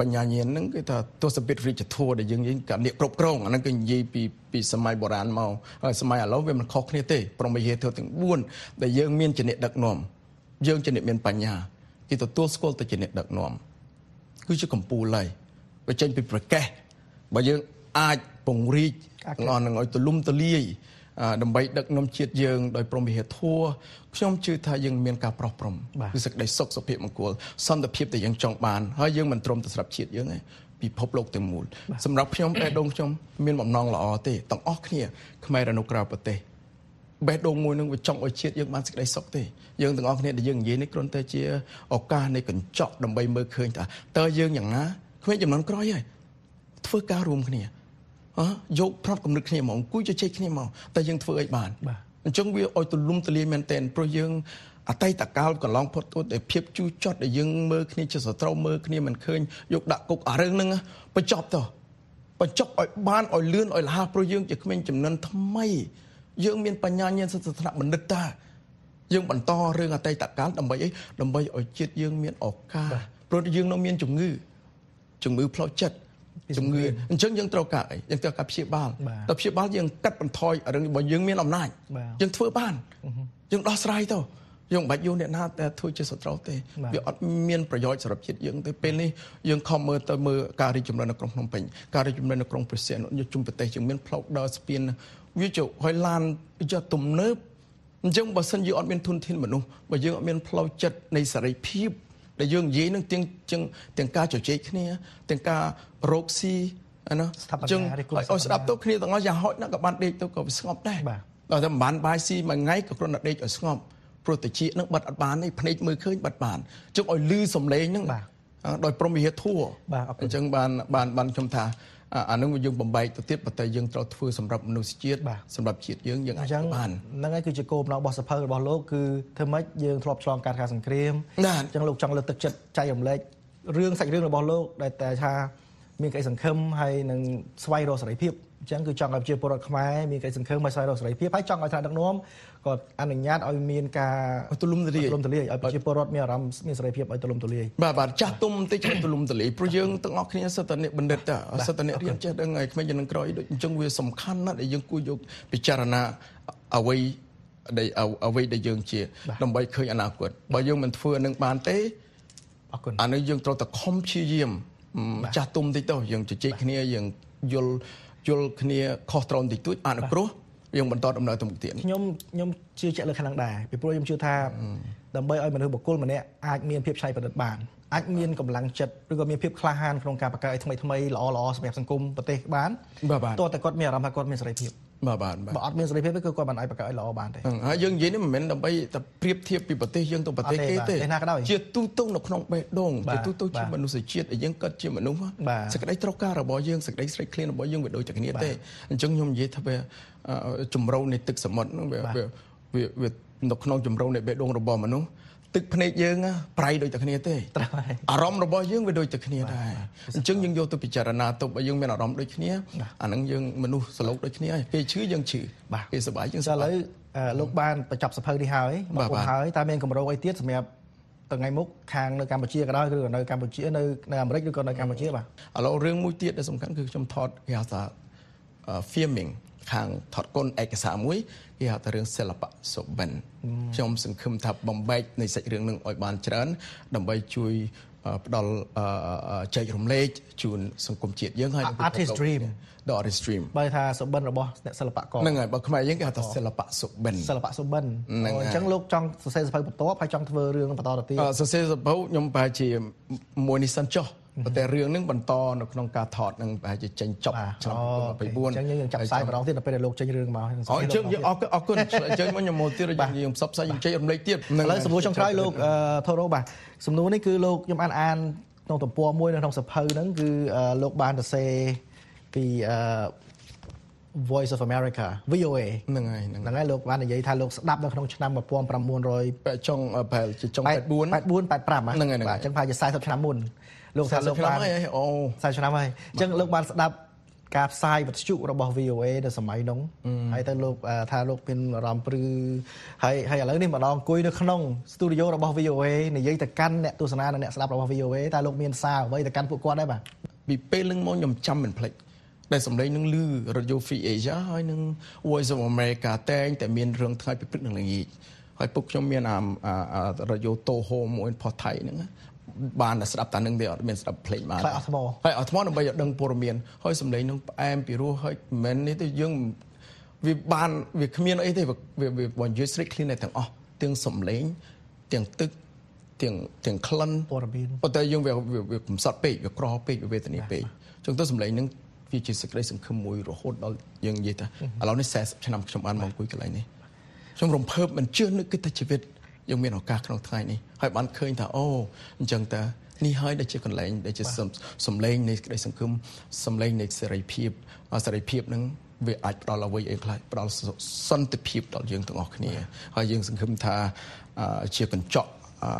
បញ្ញាញាណហ្នឹងគឺថាទស្សនវិជ្ជាធម៌ដែលយើងយើងកានេះគ្រប់គ្រងអាហ្នឹងគឺនិយាយពីពីសម័យបុរាណមកហើយសម័យឥឡូវវាមិនខុសគ្នាទេព្រមវិហារធ្វើទាំង4ដែលយើងមានជាអ្នកដឹកនាំយើងជាអ្នកមានបញ្ញាគេទទួលស្គាល់ទៅជាអ្នកដឹកនាំ គឺជាកម្ពុជាហើយបើចេញពីប្រកេះបើយើងអាចពង្រីកអាចទាំងអស់នឹងឲ្យទូលំទូលាយអឺដើម្បីដឹកនាំជាតិយើងដោយព្រមវិហារធัวខ្ញុំជឿថាយើងមានការប្រោះព្រំបាទគឺសេចក្តីសុខសុភមង្គលសន្តិភាពដែលយើងចង់បានហើយយើងមិនទ្រាំទៅស្រាប់ជាតិយើងទេពីពិភពលោកទាំងមូលសម្រាប់ខ្ញុំបេះដូងខ្ញុំមានបំណងល្អទេទាំងអស់គ្នាខ្មែរនៅក្រៅប្រទេស បេះដូងមួយនឹងវាចង់ឲ្យជាតិយើងបានសេចក្តីសុខទេយើងទាំងអស់គ្នាដែលយើងនិយាយនេះគ្រាន់តែជាឱកាសនៃកញ្ចក់ដើម្បីមើលឃើញថាតើយើងយ៉ាងណាគ្មានចំនួនក្រោយហើយធ្វើការរួមគ្នាអើយកផ្នត់គំនិតគ្នាមកអង្គុយជជែកគ្នាមកតែយើងធ្វើអីបានបាទអញ្ចឹងវាឲ្យទូលំទូលាយមែនទែនព្រោះយើងអតីតកាលកន្លងផុតទៅតែភាពជូរចត់ដែលយើងមើលគ្នាជាសត្រូវមើលគ្នាមិនឃើញយកដាក់គុកអារឿងហ្នឹងបញ្ចប់ទៅបញ្ចប់ឲ្យបានឲ្យលឿនឲ្យលះព្រោះយើងជាក្មេងចំនួនថ្មី យើងមានបញ្ញាញាណសិទ្ធិថ្នាក់បណ្ឌិតតាយើងបន្តរឿងអតីតកាលដើម្បីអីដើម្បីឲ្យជាតិយើងមានឱកាសព្រោះយើងនៅមានជំងឺជំងឺផ្លូវចិត្តជំងឺអញ្ចឹងយើងត្រូវការអីយើងត្រូវការព្យាបាលបាទតែព្យាបាលយើងកាត់បន្ថយរឿងរបស់យើងមានអំណាចបាទយើងធ្វើបានយើងដោះស្រាយទៅយើងមិនបាច់យកអ្នកណាតែធ្វើជាសត្រូវទេបាទវាអត់មានប្រយោជន៍សម្រាប់ជាតិយើងទេពេលនេះយើងខំមើលទៅមើលការរីកចម្រើននៅក្រុងភ្នំពេញការរីកចម្រើននៅក្រុងព្រះសីហនុជុំប្រទេសយើងមានផ្លូវដើរស្ពាន វាជាហើយឡានយកទំនើបអញ្ចឹងបើសិនយើងអត់មានធនធានមនុស្សបើយើងអត់មានផ្លូវចិត្តនៃសេរីភាពដែលយើងនិយាយនឹងទាំងទាំងទាំងការជជែកគ្នាទាំងការរកស៊ីអាណាស្ថាបនាអញ្ចឹងឬគូស្ថាបនាឲ្យស្ដាប់ទៅគ្នាទាំងអស់យ៉ាងហោចណាស់ក៏បានដេកទៅក៏វាស្ងប់ដែរបាទដល់តែមិនបានបាយស៊ីមួយថ្ងៃក៏គ្រាន់តែដេកឲ្យស្ងប់ព្រោះតិចនឹងបាត់អត់បានទេភ្នែកមើលឃើញបាត់បានជុំឲ្យលឺសំឡេងហ្នឹងបាទអ่าដោយព្រមវិហារធัวបាទអរគុណអញ្ចឹងបានបានបានខ្ញុំថា អាអានឹងយើងបំបែកទៅទៀតប៉ុន្តែយើងត្រូវធ្វើសម្រាប់មនុស្សជាតិបាទសម្រាប់ជាតិយើងយើងអអាចញ្ចឹងធ្វើបានហ្នឹងហើយគឺជាគោលបំណងរបស់សភៅរបស់លោកគឺធ្វើម៉េចយើងធ្លាប់ឆ្លងកាត់ការសង្គ្រាមបាទអញ្ចឹងលោកចង់លើកទឹកចិត្តចែករំលែករឿងសាច់រឿងរបស់លោកដែលតែថាមានក្តីសង្ឃឹមហើយនឹងស្វែងរកសេរីភាពអញ្ចឹងគឺចង់ឲ្យប្រជាពលរដ្ឋខ្មែរមានក្តីសង្ឃឹមឲ្យស្វែងរកសេរីភាពហើយចង់ឲ្យថ្នាក់ដឹកនាំ ក៏អនុញ្ញាតឲ្យមានការឲ្យទូលំទូលាយទូលំទូលាយឲ្យប្រជាពលរដ្ឋមានអារម្មណ៍មានសេរីភាពឲ្យទូលំទូលាយបាទបាទចាស់ទុំបន្តិចឲ្យទូលំទូលាយព្រោះយើងទាំងអស់គ្នាសិតតអ្នកបណ្ឌិតតាសិតតអ្នករៀនចេះដឹងហើយក្មេងជំនាន់ក្រោយដូចអញ្ចឹងវាសំខាន់ណាស់ដែលយើងគួរយកពិចារណាអ្វីដែលអ្វីដែលយើងជាដើម្បីឃើញអនាគតបើយើងមិនធ្វើអានឹងបានទេអរគុណអានេះយើងត្រូវតែខំព្យាយាមចាស់ទុំតិចទៅយើងជជែកគ្នាយើងយល់យល់គ្នាខុសត្រូវតិចតួចអនុគ្រោះ យើងបន្តដំណើរទៅមុខទៀតខ្ញុំខ្ញុំជឿជាក់លើខាងហ្នឹងដែរពីព្រោះខ្ញុំជឿថាដើម្បីឲ្យមនុស្សបុគ្គលម្នាក់អាចមានភាពច្នៃប្រឌិតបានអាចមានកម្លាំងចិត្តឬក៏មានភាពក្លាហានក្នុងការបង្កើតឲ្យថ្មីថ្មីល្អល្អសម្រាប់សង្គមប្រទេសបានបាទបាទតើតែគាត់មានអារម្មណ៍ថាគាត់មានសេរីភាព បាទបាទបាទបើអត់មានសេរីភាពទេគឺគាត់មិនអាចបង្កើតឲ្យល្អបានទេហ្នឹងហើយយើងនិយាយនេះមិនមែនដើម្បីតែប្រៀបធៀបពីប្រទេសយើងទៅប្រទេសអត់ទេគេបាទទេទេណាក៏ដោយជាទូទៅនៅក្នុងបេះដូងបាទជាទូទៅជាបាទមនុស្សជាតិដែលយើងកើតជាមនុស្សបាទសេចក្តីត្រូវការរបស់យើងសេចក្តីស្រេកឃ្លានរបស់យើងវាដូចតែគ្នាបាទទេអញ្ចឹងខ្ញុំនិយាយថាវាអឺជំរៅនៃទឹកសមុទ្រហ្នឹងវាបាទវាវាវានៅក្នុងជំរៅនៃបេះដូងរបស់មនុស្ស ទឹកភ្នែកយើងណាប្រៃដូចតែគ្នាទេត្រូវហើយអារម្មណ៍របស់យើងវាដូចតែគ្នាដែរអញ្ចឹងយើងយកទៅពិចារណាទៅបើយើងមានអារម្មណ៍ដូចគ្នាអាហ្នឹងយើងមនុស្សសឡូកដូចគ្នាហើយគេឈឺយើងឈឺបាទគេសប្បាយយើងសចាឥប្បាយឡូវអឺលោកបានបញ្ចប់សភៅនេះហើយបាទមកគុំបាទហើយតើមានកម្រោអីទៀតសម្រាប់ថ្ងៃមុខខាងនៅកម្ពុជាក៏ដោយឬក៏នៅកម្ពុជានៅនៅអាមេរិកឬក៏នៅកម្ពុជាបាទឥឡូវរឿងមួយទៀតដែលសំខាន់គឺខ្ញុំថតគេហៅថាអឺ filming ខាងថតកូនឯកសារមួយគេហៅថារឿងសិល្បៈសុបិនខ្ញុំសង្ឃឹមថាបំបែកនៃសាច់រឿងនឹងឲ្យបានច្រើន ដើម្បីជួយអឺផ្ដល់អឺអឺចែករំលែកជូនសង្គមជាតិយើងហើយនិងពិភពលោក Artist Dream The Artist Dream បើថាសុបិនរបស់អ្នកសិល្បករហ្នឹងហើយបើខ្មែរយើងគេហៅថាសិល្បៈសុបិនសិល្បៈសុបិនហ្នឹងហើយអូអញ្ចឹងលោកចង់សរសេរសភៅបន្ទាប់ហើយចង់ធ្វើរឿងបន្តទៅទៀតអឺសរសេរសភៅខ្ញុំប្រហែលជាមួយនេះសិនចុះ ប៉ុន្តែរឿងហ្នឹងបន្តនៅក្នុងការថតនឹងប្រហែលជាចេញចប់បាទឆ្នាំអូ2024អញ្ចឹងយើងចាប់ផ្សាយម្ដងទៀតដល់ពេលដែលលោកចេញរឿងមកអូអញ្ចឹងយើងអរគុណអរគុណអញ្ចឹងមកខ្ញុំមកទៀតយើងយើងផ្សព្វផ្សាយយើងចែករំលែកទៀតឥឡូវសំណួរចុងក្រោយលោកអឺថូរ៉ូបាទសំណួរនេះគឺលោកខ្ញុំអានអានក្នុងទំព័រមួយនៅក្នុងសភៅហ្នឹងគឺអឺលោកបានសរសេរពីអឺ Voice of America VOA ហ្នឹងហើយហ្នឹងហ្នឹងហើយលោកបាននិយាយថាលោកស្ដាប់នៅក្នុងឆ្នាំ1900បែកចុងប្រហែលជាចុង84 84 85ហ្នឹងហើយហ្នឹងហើយបាទអញ្ចឹងប្រហែលជា40ឆ្នាំមុន លោកថា40លោកឆ្នាំបានហើយអូ40ឆ្នាំហើយអញ្ចឹងលោកបានស្ដាប់ការផ្សាយវិទ្យុរបស់ VOA នៅសម័យនោះហើយទៅលោកអឺថាលោកមានអារម្មណ៍ព្រឺហើយហើយឥឡូវនេះម្ដងអង្គុយនៅក្នុងស្ទូឌីយោរបស់ VOA និយាយទៅកាន់អ្នកទស្សនានិងអ្នកស្ដាប់របស់ VOA តើលោកមានសារអ្វីទៅកាន់ពួកគាត់ដែរបាទពីពេលហ្នឹងមកខ្ញុំចាំមិនភ្លេចដែលសម្លេងនឹងលឺ Radio Free Asia ហើយនឹង Voice of America តែងតែមានរឿងថ្ងៃពីព្រឹកនឹងល្ងាចហើយពុកខ្ញុំមានអាអាអា Radio Toho មួយផុសថៃហ្នឹងណា បានតែស្ដាប់តែនឹងទេអត់មានស្ដាប់ភ្លេងបានខ្លាចអស់ថ្មហើយអត់ថ្មដើម្បីឲ្យដឹងព័ត៌មានហើយសម្លេងនឹងផ្អែមពីរោះហើយមិនមែននេះទេយើងវាបានវាគ្មានអីទេវាវាវាបើនិយាយស្រេកឃ្លានតែទាំងអស់ទាំងសម្លេងទាំងទឹកទាំងទាំងក្លិនព័ត៌មានប៉ុន្តែយើងវាវាវាកំសត់ពេកវាក្រពេកវាវេទនាពេកអញ្ចឹងទៅសម្លេងហ្នឹងវាជាសេចក្តីសង្ឃឹមមួយរហូតដល់យើងនិយាយថាឥឡូវនេះ40ឆ្នាំខ្ញុំបានមកអង្គុយកន្លែងនេះខ្ញុំរំភើបមិនជឿនឹកគិតថាជីវិត យើងមានឱកាសក្នុងថ្ងៃនេះហើយបានឃើញថាអូអញ្ចឹងតើនេះហើយដែលជាកន្លែងដែលជាសំសំឡេងនៃក្តីសង្ឃឹមសំឡេងនៃសេរីភាពហើយសេរីភាពហ្នឹងវាអាចផ្ដល់អ្វីអីខ្លះផ្ដល់សន្តិភាពដល់យើងទាំងអស់គ្នាហើយយើងសង្ឃឹមថាអឺជាកញ្ចក់អឺ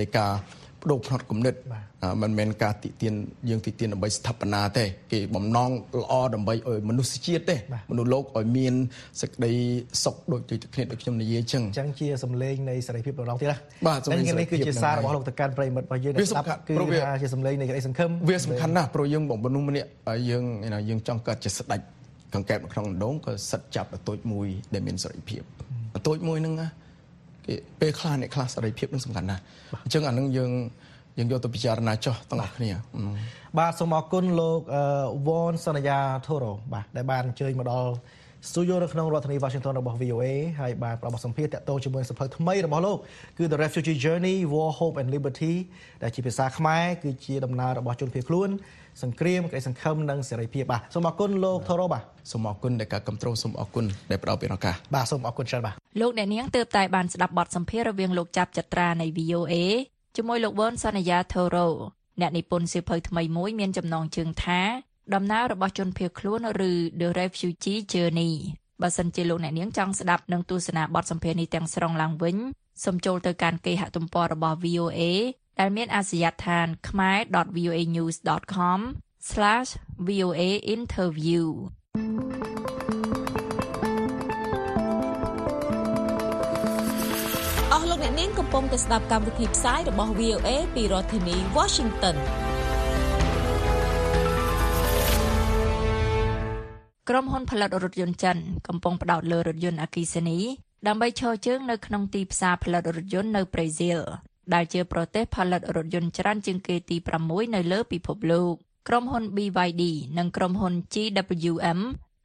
នៃការបដូរផ្នត់គំនិតអឺ មិនមែនការតិទៀនយើងតិទៀនដើម្បីស្ថាបនាទេគេបំណងល្អដើម្បីឲ្យមនុស្សជាតិទេមនុស្សលោកឲ្យមានសេចក្តីសុខដូចជាគ្នាដូចខ្ញុំនិយាយអញ្ចឹងអញ្ចឹងជាសម្លេងនៃសេរីភាពម្ដងទៀតណាបាទសម្លេងហើយនេះគឺជាសេរីភាពសារហ្នឹងរបស់លោកតកានប្រិមិត្តរបស់យើងវាសំខាន់គឺព្រោះវាថាជាសម្លេងនៃក្តីសង្ឃឹមវាសំខាន់ណាស់ព្រោះយើងបងមនុស្សម្នាក់ហើយយើងឯណាយើងចង់កើតជាស្ដេចកង្កែបនៅក្នុងដងក៏សិតចាប់អតូចមួយដែលមានសេរីភាពអតូចមួយហ្នឹងណាគេពេលខ្លះអ្នកខ្លះសេរីភាពហ្នឹងសំខាន់ណាស់អញ្ចឹងអាហ្នឹងយើង យើងយកទៅពិចារណាចោះទាំងអស់គ្នាអឺបាទសូមអរគុណលោកអឺវ៉នសន្យាធូរ៉ូបាទដែលបានអញ្ជើញមកដល់ studio នៅក្នុងរដ្ឋធានី Washington របស់ VOA ហើយបានផ្ដល់បទសម្ភាសន៍តាក់ទងជាមួយនឹងសៀវភៅថ្មីរបស់លោកគឺ The Refugee Journey War Hope and Liberty ដែលជាភាសាខ្មែរគឺជាដំណើររបស់ជនភៀសខ្លួនសង្គ្រាមក្តីសង្ឃឹមនិងសេរីភាពបាទសូមអរគុណលោកធូរ៉ូបាទសូមអរគុណដែលការគ្រប់គ្រងសូមអរគុណដែលផ្ដល់ពីឱកាសបាទសូមអរគុណច្រើនបាទលោកអ្នកនាងទើបតែបានស្ដាប់បទសម្ភាសន៍រវាងលោកចាប់ចត្រានៃ VOA ជាមួយលោកវ៉ុនសន្យាថូរ៉ូអ្នកនិពន្ធសៀវភៅថ្មីមួយមានចំណងជើងថាដំណើររបស់ជនភៀសខ្លួនឬ The Refugee Journey បើសិនជាលោកអ្នកនាងចង់ស្ដាប់និងទស្សនាបទសម្ភាសន៍នេះទាំងស្រុងឡើងវិញសូមចូលទៅកាន់គេហទំព័ររបស់ VOA ដែលមានអាសយដ្ឋាន khmer.voanews.com/voa អស់លោកអ្នកនាងកំពុងតែស្ដាប់កម្មវិធីផ្សាយរបស់ VOA ពីរដ្ឋធានី Washington ក្រុមហ៊ុនផលិតរថយន្តចិនកំពុងផ្ដោតលើរថយន្តអគ្គិសនីដើម្បីឈរជើងនៅក្នុងទីផ្សារផលិតរថយន្តនៅប្រេស៊ីលដែលជាប្រទេសផលិតរថយន្តច្រើនជាងគេទី6នៅលើពិភពលោកក្រុមហ៊ុន BYD និងក្រុមហ៊ុន GWM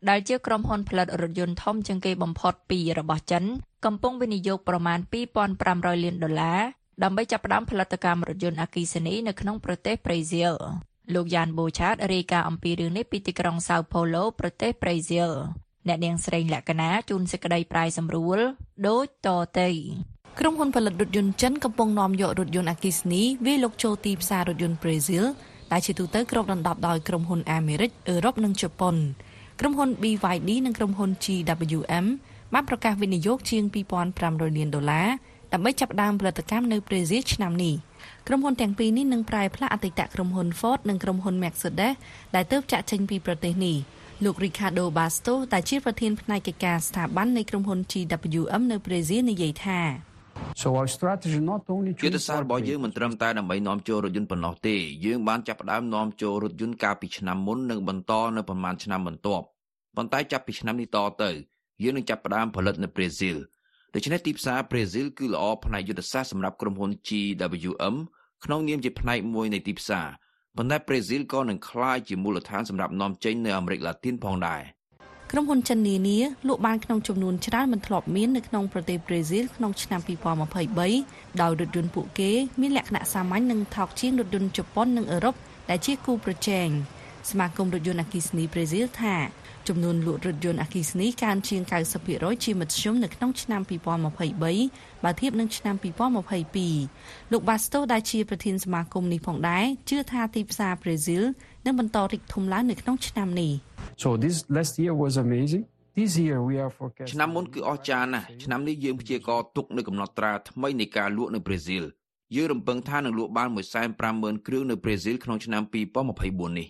ដែលជាក្រុមហ៊ុនផលិតរថយន្តធំជាងគេបំផុតពីររបស់ចិន កំពុងវិនិយោគប្រមាណ2500លានដុល្លារដើម្បីចាប់ផ្ដើមផលិតកម្មរថយន្តអគ្គិសនីនៅក្នុងប្រទេសប្រេស៊ីលលោកយ៉ានបូឆាតរាយការណ៍អំពីរឿងនេះពីទីក្រុងសៅប៉ូឡូប្រទេសប្រេស៊ីលអ្នកនាងស្រីលក្ខណាជួនសេចក្តីប្រាយសម្រួលដូចតទៅក្រុមហ៊ុនផលិតរថយន្តចិនកំពុងនាំយករថយន្តអគ្គិសនីវាយលុកចូលទីផ្សាររថយន្តប្រេស៊ីលដែលជាទូទៅគ្របដណ្ដប់ដោយក្រុមហ៊ុនអាមេរិកអឺរ៉ុបនិងជប៉ុនក្រុមហ៊ុន BYD និងក្រុមហ៊ុន GWM បានប្រកាសវិនិយោគជាង2500លានដុល្លារដើម្បីចាប់ផ្ដើមផលិតកម្មនៅប្រេស៊ីលឆ្នាំនេះក្រុមហ៊ុនទាំងពីរនេះនឹងប្រែផ្លាស់អតីតក្រុមហ៊ុន Ford និងក្រុមហ៊ុន Mercedes ដែលទើបចាក់ចេញពីប្រទេសនេះលោក Ricardo Bastos ដែលជាប្រធានផ្នែកកិច្ចការស្ថាប័ននៃក្រុមហ៊ុន GWM នៅប្រេស៊ីលនិយាយថា So our strategy not only to យុទ្ធសាស្ត្ររបស់យើងមិនត្រឹមតែដើម្បីនាំចូលរថយន្តប៉ុណ្ណោះទេយើងបានចាប់ផ្ដើមនាំចូលរថយន្តកាលពីឆ្នាំមុននិងបន្តនៅប្រមាណឆ្នាំបន្ទាប់ប៉ុន្តែចាប់ពីឆ្នាំនេះតទៅ យើងនឹងចាប់ផ្ដើមផលិតនៅប្រេស៊ីលដូច្នេះទីផ្សារប្រេស៊ីលគឺល្អផ្នែកយុទ្ធសាស្ត្រសម្រាប់ក្រុមហ៊ុន GWM ក្នុងនាមជាផ្នែកមួយនៃទីផ្សារប៉ុន្តែប្រេស៊ីលក៏នឹងក្លាយជាមូលដ្ឋានសម្រាប់នាំចេញនៅអាមេរិកឡាទីនផងដែរក្រុមហ៊ុនចិននានាលក់បានក្នុងចំនួនច្រើនមិនធ្លាប់មាននៅក្នុងប្រទេសប្រេស៊ីលក្នុងឆ្នាំ2023ដោយរថយន្តពួកគេមានលក្ខណៈសាមញ្ញនិងថោកជាងរថយន្តជប៉ុននិងអឺរ៉ុបដែលជាគូប្រជែងសមាគមរថយន្តអគ្គិសនីប្រេស៊ីលថា ចំនួនលក់រថយន្តអគ្គិសនីកើនជាង90%ជាមធ្យមនៅក្នុងឆ្នាំ2023បើធៀបនឹងឆ្នាំ2022លោក Basto ដែលជាប្រធានសមាគមនេះផងដែរជឿថាទីផ្សារប្រេស៊ីលនឹងបន្តរីកធំឡើងនៅក្នុងឆ្នាំនេះ So this last year was amazing. This year we are forecasting ឆ្នាំមុនគឺអស្ចារ្យណាស់ឆ្នាំនេះយើងព្យាករណ៍ទុកនៅកំណត់ត្រាថ្មីនៃការលក់នៅប្រេស៊ីលយើងរំពឹងថានឹងលក់បាន150,000គ្រឿងនៅប្រេស៊ីលក្នុងឆ្នាំ2024នេះ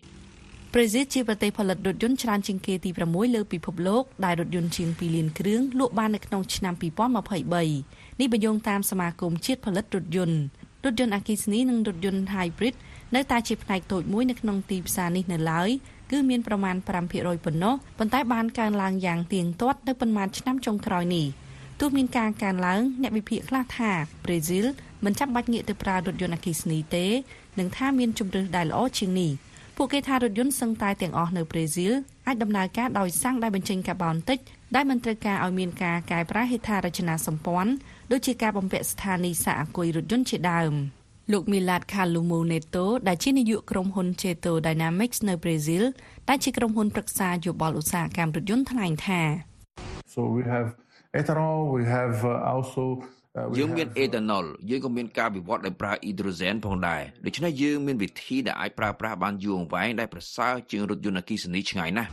ប្រេស៊ីលជាប្រទេសផលិតរថយន្តច្រើនជាងគេទី6លើពិភពលោកដែលរថយន្តជាង2លានគ្រឿងលក់បាននៅក្នុងឆ្នាំ2023នេះបញ្យោងតាមសមាគមជាតិផលិតរថយន្តរថយន្តអគ្គិសនីនិងរថយន្ត hybrid នៅតែជាផ្នែកតូចមួយនៅក្នុងទីផ្សារនេះនៅឡើយគឺមានប្រមាណ5%ប៉ុណ្ណោះប៉ុន្តែបានកើនឡើងយ៉ាងទៀងទាត់នៅប៉ុន្មានឆ្នាំចុងក្រោយនេះទោះមានការកើនឡើងអ្នកវិភាគខ្លះថាប្រេស៊ីលមិនចាំបាច់ងាកទៅប្រើរថយន្តអគ្គិសនីទេនិងថាមានជំរឿសដែលល្អជាងនេះ ពួកគេថារថយន្តសឹងតែទាំងអស់នៅប្រេស៊ីលអាចដំណើរការដោយសាំងដែលបញ្ចេញកាបូនតិចដែលមិនត្រូវការឲ្យមានការកែប្រែហេដ្ឋារចនាសម្ព័ន្ធដូចជាការបំពាក់ស្ថានីយ៍សាកអគុយរថយន្តជាដើមលោក Milad Kalumo Neto ដែលជានាយកក្រុមហ៊ុន Cheto Dynamics នៅប្រេស៊ីលដែលជាក្រុមហ៊ុនប្រឹក្សាយោបល់ឧស្សាហកម្មរថយន្តថ្លែងថា So we have ethanol, we have uh, also uh, we យើងមាន have, អេតាណុលយើងក៏មានការវិវត្តដោយប្រើអ៊ីដ្រូសែនផងដែរដូច្នេះយើងមានវិធីដែលអាចប្រើប្រាស់បានយូរអង្វែងដែលប្រសើរជាងរថយន្តអគ្គិសនីឆ្ងាយណាស់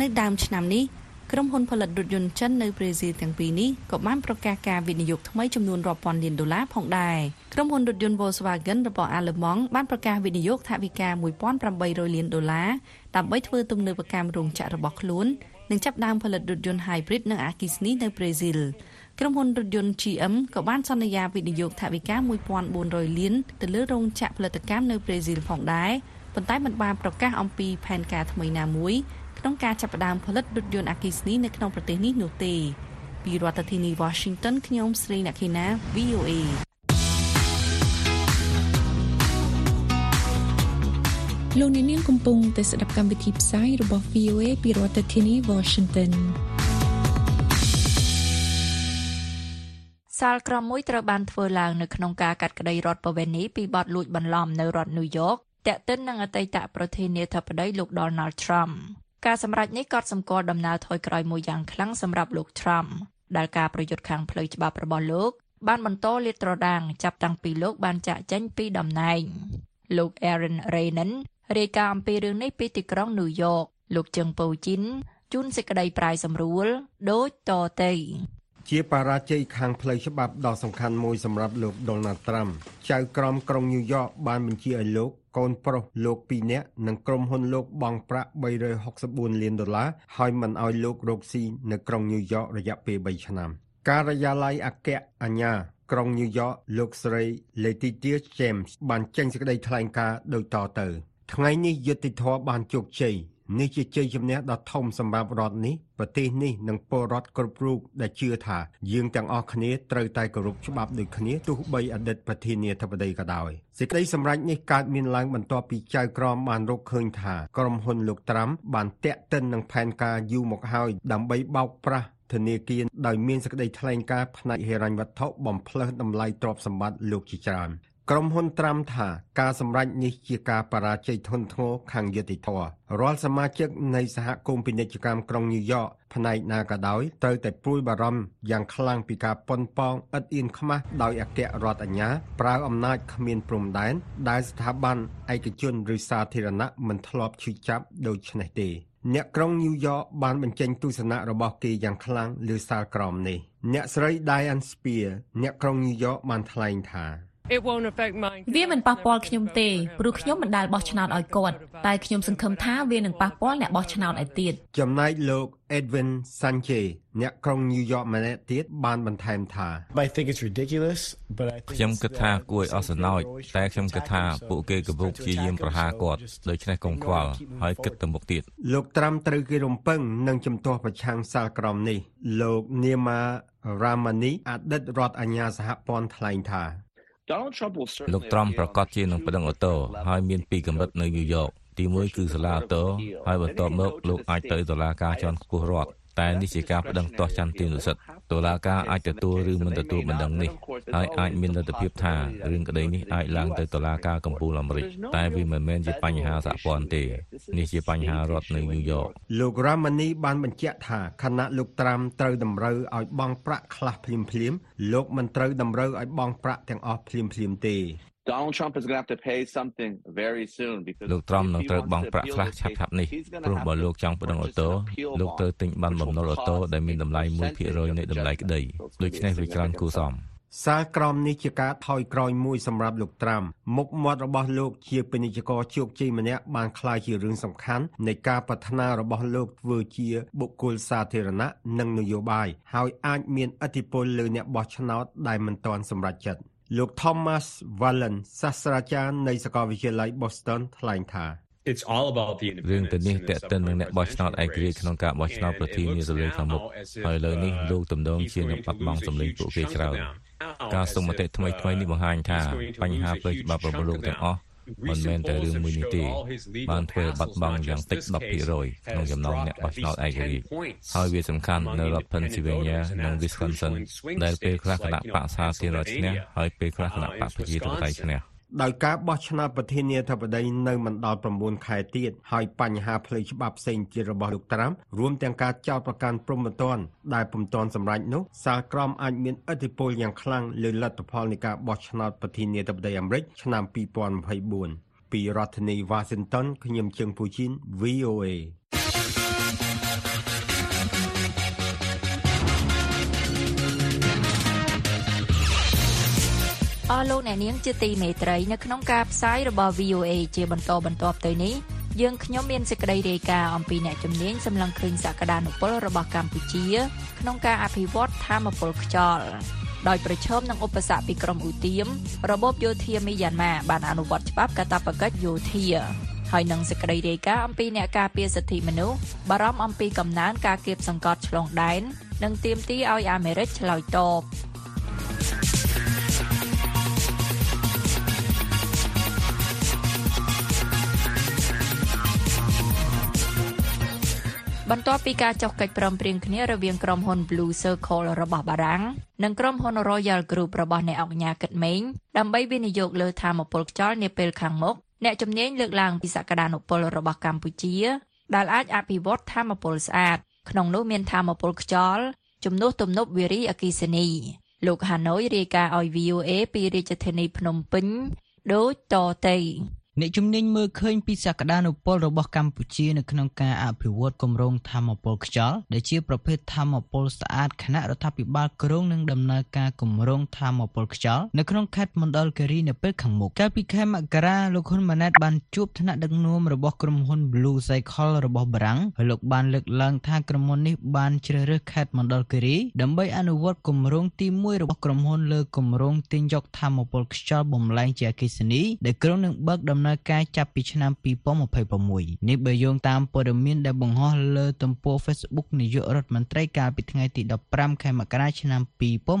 នៅដើមឆ្នាំនេះក្រុមហ៊ុនផលិតរថយន្តចិននៅប្រេស៊ីលទាំងពីរនេះក៏បានប្រកាសការវិនិយោគថ្មីចំនួនរាប់ពាន់លានដុល្លារផងដែរក្រុមហ៊ុនរថយន្ត Volkswagen របស់អាល្លឺម៉ង់បានប្រកាសវិនិយោគថវិកា1800លានដុល្លារដើម្បីធ្វើទំនើបកម្មរោងចក្ររបស់ខ្លួននិងចាប់ផ្ដើមផលិតរថយន្ត hybrid និងអគ្គិសនីនៅប្រេស៊ីល ក្រុមហ៊ុនរថយន្ត GM ក៏បានសន្យាវិនិយោគថវិកា1400លានទៅលើរោងចក្រផលិតកម្មនៅប្រេស៊ីលផងដែរប៉ុន្តែមិនបានប្រកាសអំពីផែនការថ្មីណាមួយក្នុងការចាប់ផ្ដើមផលិតរថយន្តអគ្គិសនីនៅក្នុងប្រទេសនេះនោះទេពីរដ្ឋធានី Washington ខ្ញុំស្រីអ្នកខេណា VOA លោកអ្នកនាងកំពុងតែស្ដាប់កម្មវិធីផ្សាយរបស់ VOA ពីរដ្ឋធានី Washington សាលក្រមមួយត្រូវបានធ្វើឡើងនៅក្នុងការកាត់ក្តីរដ្ឋបវេនីពីបទលួចបន្លំនៅរដ្ឋ New York តាក់ទិននឹងអតីតប្រធានាធិបតីលោក Donald Trump ការសម្រេចនេះក៏សម្គាល់ដំណើរថយក្រោយមួយយ៉ាងខ្លាំងសម្រាប់លោក Trump ដែលការប្រយុទ្ធខាងផ្លូវច្បាប់របស់លោកបានបន្តលាតត្រដាងចាប់តាំងពីលោកបានចាក់ចេញពីតំណែងលោក Aaron Renan រាយការណ៍អំពីរឿងនេះពីទីក្រុង New York លោកជឹងពៅជីនជូនសេចក្តីប្រាយសម្រួលដូចតទៅ ជាបរាជ័យខាងផ្លូវច្បាប់ដ៏សំខាន់មួយសម្រាប់លោក Donald Trump ចៅក្រមក្រុងញូវយ៉កបានបញ្ជាឲ្យលោកកូនប្រុសលោក2នាក់និងក្រុមហ៊ុនលោកបង់ប្រាក់364លានដុល្លារហើយមិនឲ្យលោករកស៊ីនៅក្រុងញូវយ៉ករយៈពេល3ឆ្នាំការិយាល័យអគ្គអាជ្ញាក្រុងញូវយ៉កលោកស្រី Letitia James បានចេញសេចក្តីថ្លែងការណ៍ដូចតទៅ ថ្ងៃនេះយុត្តិធម៌បានជោគជ័យ នេះជាជ័យជំនះដ៏ធំសម្រាប់រដ្ឋនេះប្រទេសនេះនិងពលរដ្ឋគ្រប់រូបដែលជឿថាយើងទាំងអស់គ្នាត្រូវតែគោរពច្បាប់ដូចគ្នាទោះបីអតីតប្រធានាធិបតីក៏ដោយសេចក្តីសម្រេចនេះកើតមានឡើងបន្ទាប់ពីចៅក្រមបានរកឃើញថាក្រុមហ៊ុនលោកត្រាំបានតាក់ទិននឹងផែនការយូរមកហើយដើម្បីបោកប្រាស់ធនាគារដោយមានសេចក្តីថ្លែងការណ៍ផ្នែកហិរញ្ញវត្ថុបំផ្លើសតម្លៃទ្រព្យសម្បត្តិលោកជាច្រើន ក្រុមហ៊ុនត្រាំថាការសម្រេចនេះជាការបរាជ័យធ្ងន់ធ្ងរខាងយុតិធធម៌រាល់សមាជិកនៃសហគមន៍ពាណិជ្ជកម្មក្រុងញូវយ៉កផ្នែកណាក៏ដោយត្រូវតែព្រួយបារម្ភយ៉ាងខ្លាំងពីការប៉ុនប៉ងឥតអៀនខ្មាស់ដោយអគ្គរដ្ឋអាជ្ញាប្រើអំណាចគ្មានព្រំដែនដែលស្ថាប័នឯកជនឬសាធារណៈមិនធ្លាប់ឈឺចាប់ដូច្នេះទេអ្នកក្រុងញូវយ៉កបានបញ្ចេញទស្សនៈរបស់គេយ៉ាងខ្លាំងលើសាលក្រមនេះអ្នកស្រី Diane Spear អ្នកក្រុងញូវយ៉កបានថ្លែងថា វាមិនប៉ះពាល់ខ្ញុំទេព្រោះខ្ញុំមិនដែលបោះឆ្នោតឲ្យគាត់តែខ្ញុំសង្ឃឹមថាវានឹងប៉ះពាល់អ្នកបោះឆ្នោតឯទៀតចំណែកលោក Edwin Sanchez អ្នកក្រុងញូវយ៉កម្នាក់ទៀតបានបន្ថែមថាខ្ញុំគិតថាគួរឲ្យអស់សំណោចតែខ្ញុំគិតថាពួកគេកំពុងព្យាយាមប្រហារគាត់ដូច្នេះកុំខ្វល់ហើយគិតទៅមុខទៀតលោកត្រាំត្រូវគេរំពឹងនឹងជំទាស់ប្រឆាំងសាលក្រមនេះ លោក Nima Ramani អតីតរដ្ឋអាជ្ញាសហព័ន្ធថ្លែងថា លោកត្រំប្រកាសជានឹងប្តឹងអូតូហើយមានពីរកម្រិតនៅញូវយ៉កទីមួយគឺសាលាអូតូហើយបន្ទាប់មកលោកអាចទៅតុលាការជាន់ខ្ពស់រដ្ឋ តែនេះជាការប្តឹងទាស់ចន្ទទានុសិទ្ធិតុលាការអាចទទួលឬមិនទទួលបណ្ដឹងនេះហើយអាចមានលទ្ធភាពថារឿងក្តីនេះអាចឡើងទៅតុលាការកំពូលអាមេរិកតែវាមិនមែនជាបញ្ហាសហព័ន្ធទេនេះជាបញ្ហារដ្ឋនៅញូវយ៉កលោក Ramani បានបញ្ជាក់ថាខណៈលោកត្រាំត្រូវតម្រូវឲ្យបង់ប្រាក់ខ្លះភ្លាមភ្លាមៗលោកមិនត្រូវតម្រូវឲ្យបង់ប្រាក់ទាំងអស់ភ្លាមភ្លាមៗទេ Donald Trump is going to have to pay something very soon because លោកត្រំនឹងត្រូវបង់ប្រាក់ខ្លះឆាប់ឆាប់នេះព្រោះបើលោកចង់ប្តឹងអូតូលោកត្រូវទិញបានបំណុលអូតូដែលមានតម្លៃ1%នៃតម្លៃក្តីដូច្នេះវាច្រើនគួរសមសាលក្រមនេះជាការថយក្រោយមួយសម្រាប់លោកត្រាំមុខមាត់របស់លោកជាពាណិជ្ជករជោគជ័យម្នាក់បានក្លាយជារឿងសំខាន់នៃការប្រាថ្នារបស់លោកធ្វើជាបុគ្គលសាធារណៈនិងនយោបាយហើយអាចមានឥទ្ធិពលលើអ្នកបោះឆ្នោតដែលមិនទាន់សម្រេចចិត្ត លោក Thomas Wallen សាស្ត្រាចារ្យនៃសាកលវិទ្យាល័យ Boston ថ្លែងថា It's all about the រឿងទៅនេះតេតិននឹងអ្នកបោះឆ្នោតឯករាជ្យក្នុងការបោះឆ្នោតប្រធានាធិបតីខាងមុខហើយលើនេះលោកទំនងជានឹងបាត់បង់សម្លេងពួកគេច្រើនការសុំមតិថ្មីថ្មីនេះបង្ហាញថាបញ្ហាផ្លូវច្បាប់របស់លោកទាំងអស់ មិនមែនតែរឿងមួយនេះទេបានធ្វើឲ្យបាត់បង់យ៉ាងតិច10%ក្នុងចំណោមអ្នកបោះឆ្នោតឯករាជ្យហើយវាសំខាន់នៅរដ្ឋ Pennsylvania និង Wisconsin ដែលពេលខ្លះគណៈបកសាធារណឈ្នះហើយពេលខ្លះគណៈបកប្រជាធិបតេយ្យឈ្នះ ដោយការបោះឆ្នោតប្រធានាធិបតីនៅមិនដល់9ខែទៀតហើយបញ្ហាផ្លូវច្បាប់ផ្សេងទៀតរបស់លោកត្រាំរួមទាំងការចោទប្រកាន់ព្រំប្រទានដែលពុំទាន់សម្រេចនោះសាលក្រមអាចមានឥទ្ធិពលយ៉ាងខ្លាំងលើលទ្ធផលនៃការបោះឆ្នោតប្រធានាធិបតីអាមេរិកឆ្នាំ2024ពីរដ្ឋធានី Washington ខ្ញុំជើងពូជីន VOA ស់លោកអ្នកនាងជាទីមេត្រីនៅក្នុងការផ្សាយរបស់ VOA ជាបន្តបន្ទាប់ទៅនេះយើងខ្ញុំមានសេចក្តីរាយការណ៍អំពីអ្នកជំនាញសម្លឹងឃើញសក្តានុពលរបស់កម្ពុជា ក្នុងការអភិវឌ្ឍធម្មពលខ្យល់ដោយប្រឈមនឹងឧបសគ្គពីក្រមឧទាមរបបយោធាមីយ៉ាន់ម៉ាបានអនុវត្តច្បាប់កាតព្វកិច្ចយោធាហើយនឹងសេចក្តីរាយការណ៍អំពីអ្នកការពារសិទ្ធិមនុស្សបារម្ភអំពីកំណើនការគៀបសង្កត់ឆ្លងដែននិងទាមទារឲ្យអាមេរិកឆ្លើយតប បន្ទាប់ពីការចុះកិច្ចព្រមព្រៀងគ្នារវាងក្រុមហ៊ុន Blue Circle របស់បារាំងនិងក្រុមហ៊ុន Royal Group របស់អ្នកអង្គការគិតមេងដើម្បីវិនិយោគលើធម្មពលខ្យល់នាពេលខាងមុខអ្នកជំនាញលើកឡើងពីសក្តានុពលរបស់កម្ពុជា ដែលអាចអភិវឌ្ឍធម្មពលស្អាតក្នុងនោះមានធម្មពលខ្យល់ជំនួសទំនប់វារីអគ្គិសនីលោកហាណូយរាយការណ៍ឲ្យ VOA ពីរាជធានីភ្នំពេញដូចតទៅ អ្នកជំនាញមើលឃើញពីសក្តានុពលរបស់កម្ពុជានៅក្នុងការអភិវឌ្ឍគម្រោងធម្មពលខ្យល់ដែលជាប្រភេទធម្មពលស្អាតគណៈរដ្ឋាភិបាលក្រុងនឹងដំណើរការគម្រោងធម្មពលខ្យល់នៅក្នុងខេត្តមណ្ឌលគិរីនៅពេលខាងមុខកាលពីខែមករាលោកហ៊ុនម៉ាណែតបានជួបថ្នាក់ដឹកនាំរបស់ក្រុមហ៊ុន Blue Cycle របស់បារាំងហើយលោកបានលើកឡើងថាក្រុមហ៊ុននេះបានជ្រើសរើសខេត្តមណ្ឌលគិរីដើម្បីអនុវត្តគម្រោងទី1របស់ក្រុមហ៊ុនលើគម្រោងទាញយកធម្មពលខ្យល់បំលែងជាអគ្គិសនីដែលក្រុងនឹងបើកដំណើរការចាប់ពីឆ្នាំ2026នេះបើយោងតាមព័ត៌មានដែលបង្ហោះលើទំព័រ Facebook នាយករដ្ឋមន្ត្រីកាលពីថ្ងៃទី15ខែមករាឆ្នាំ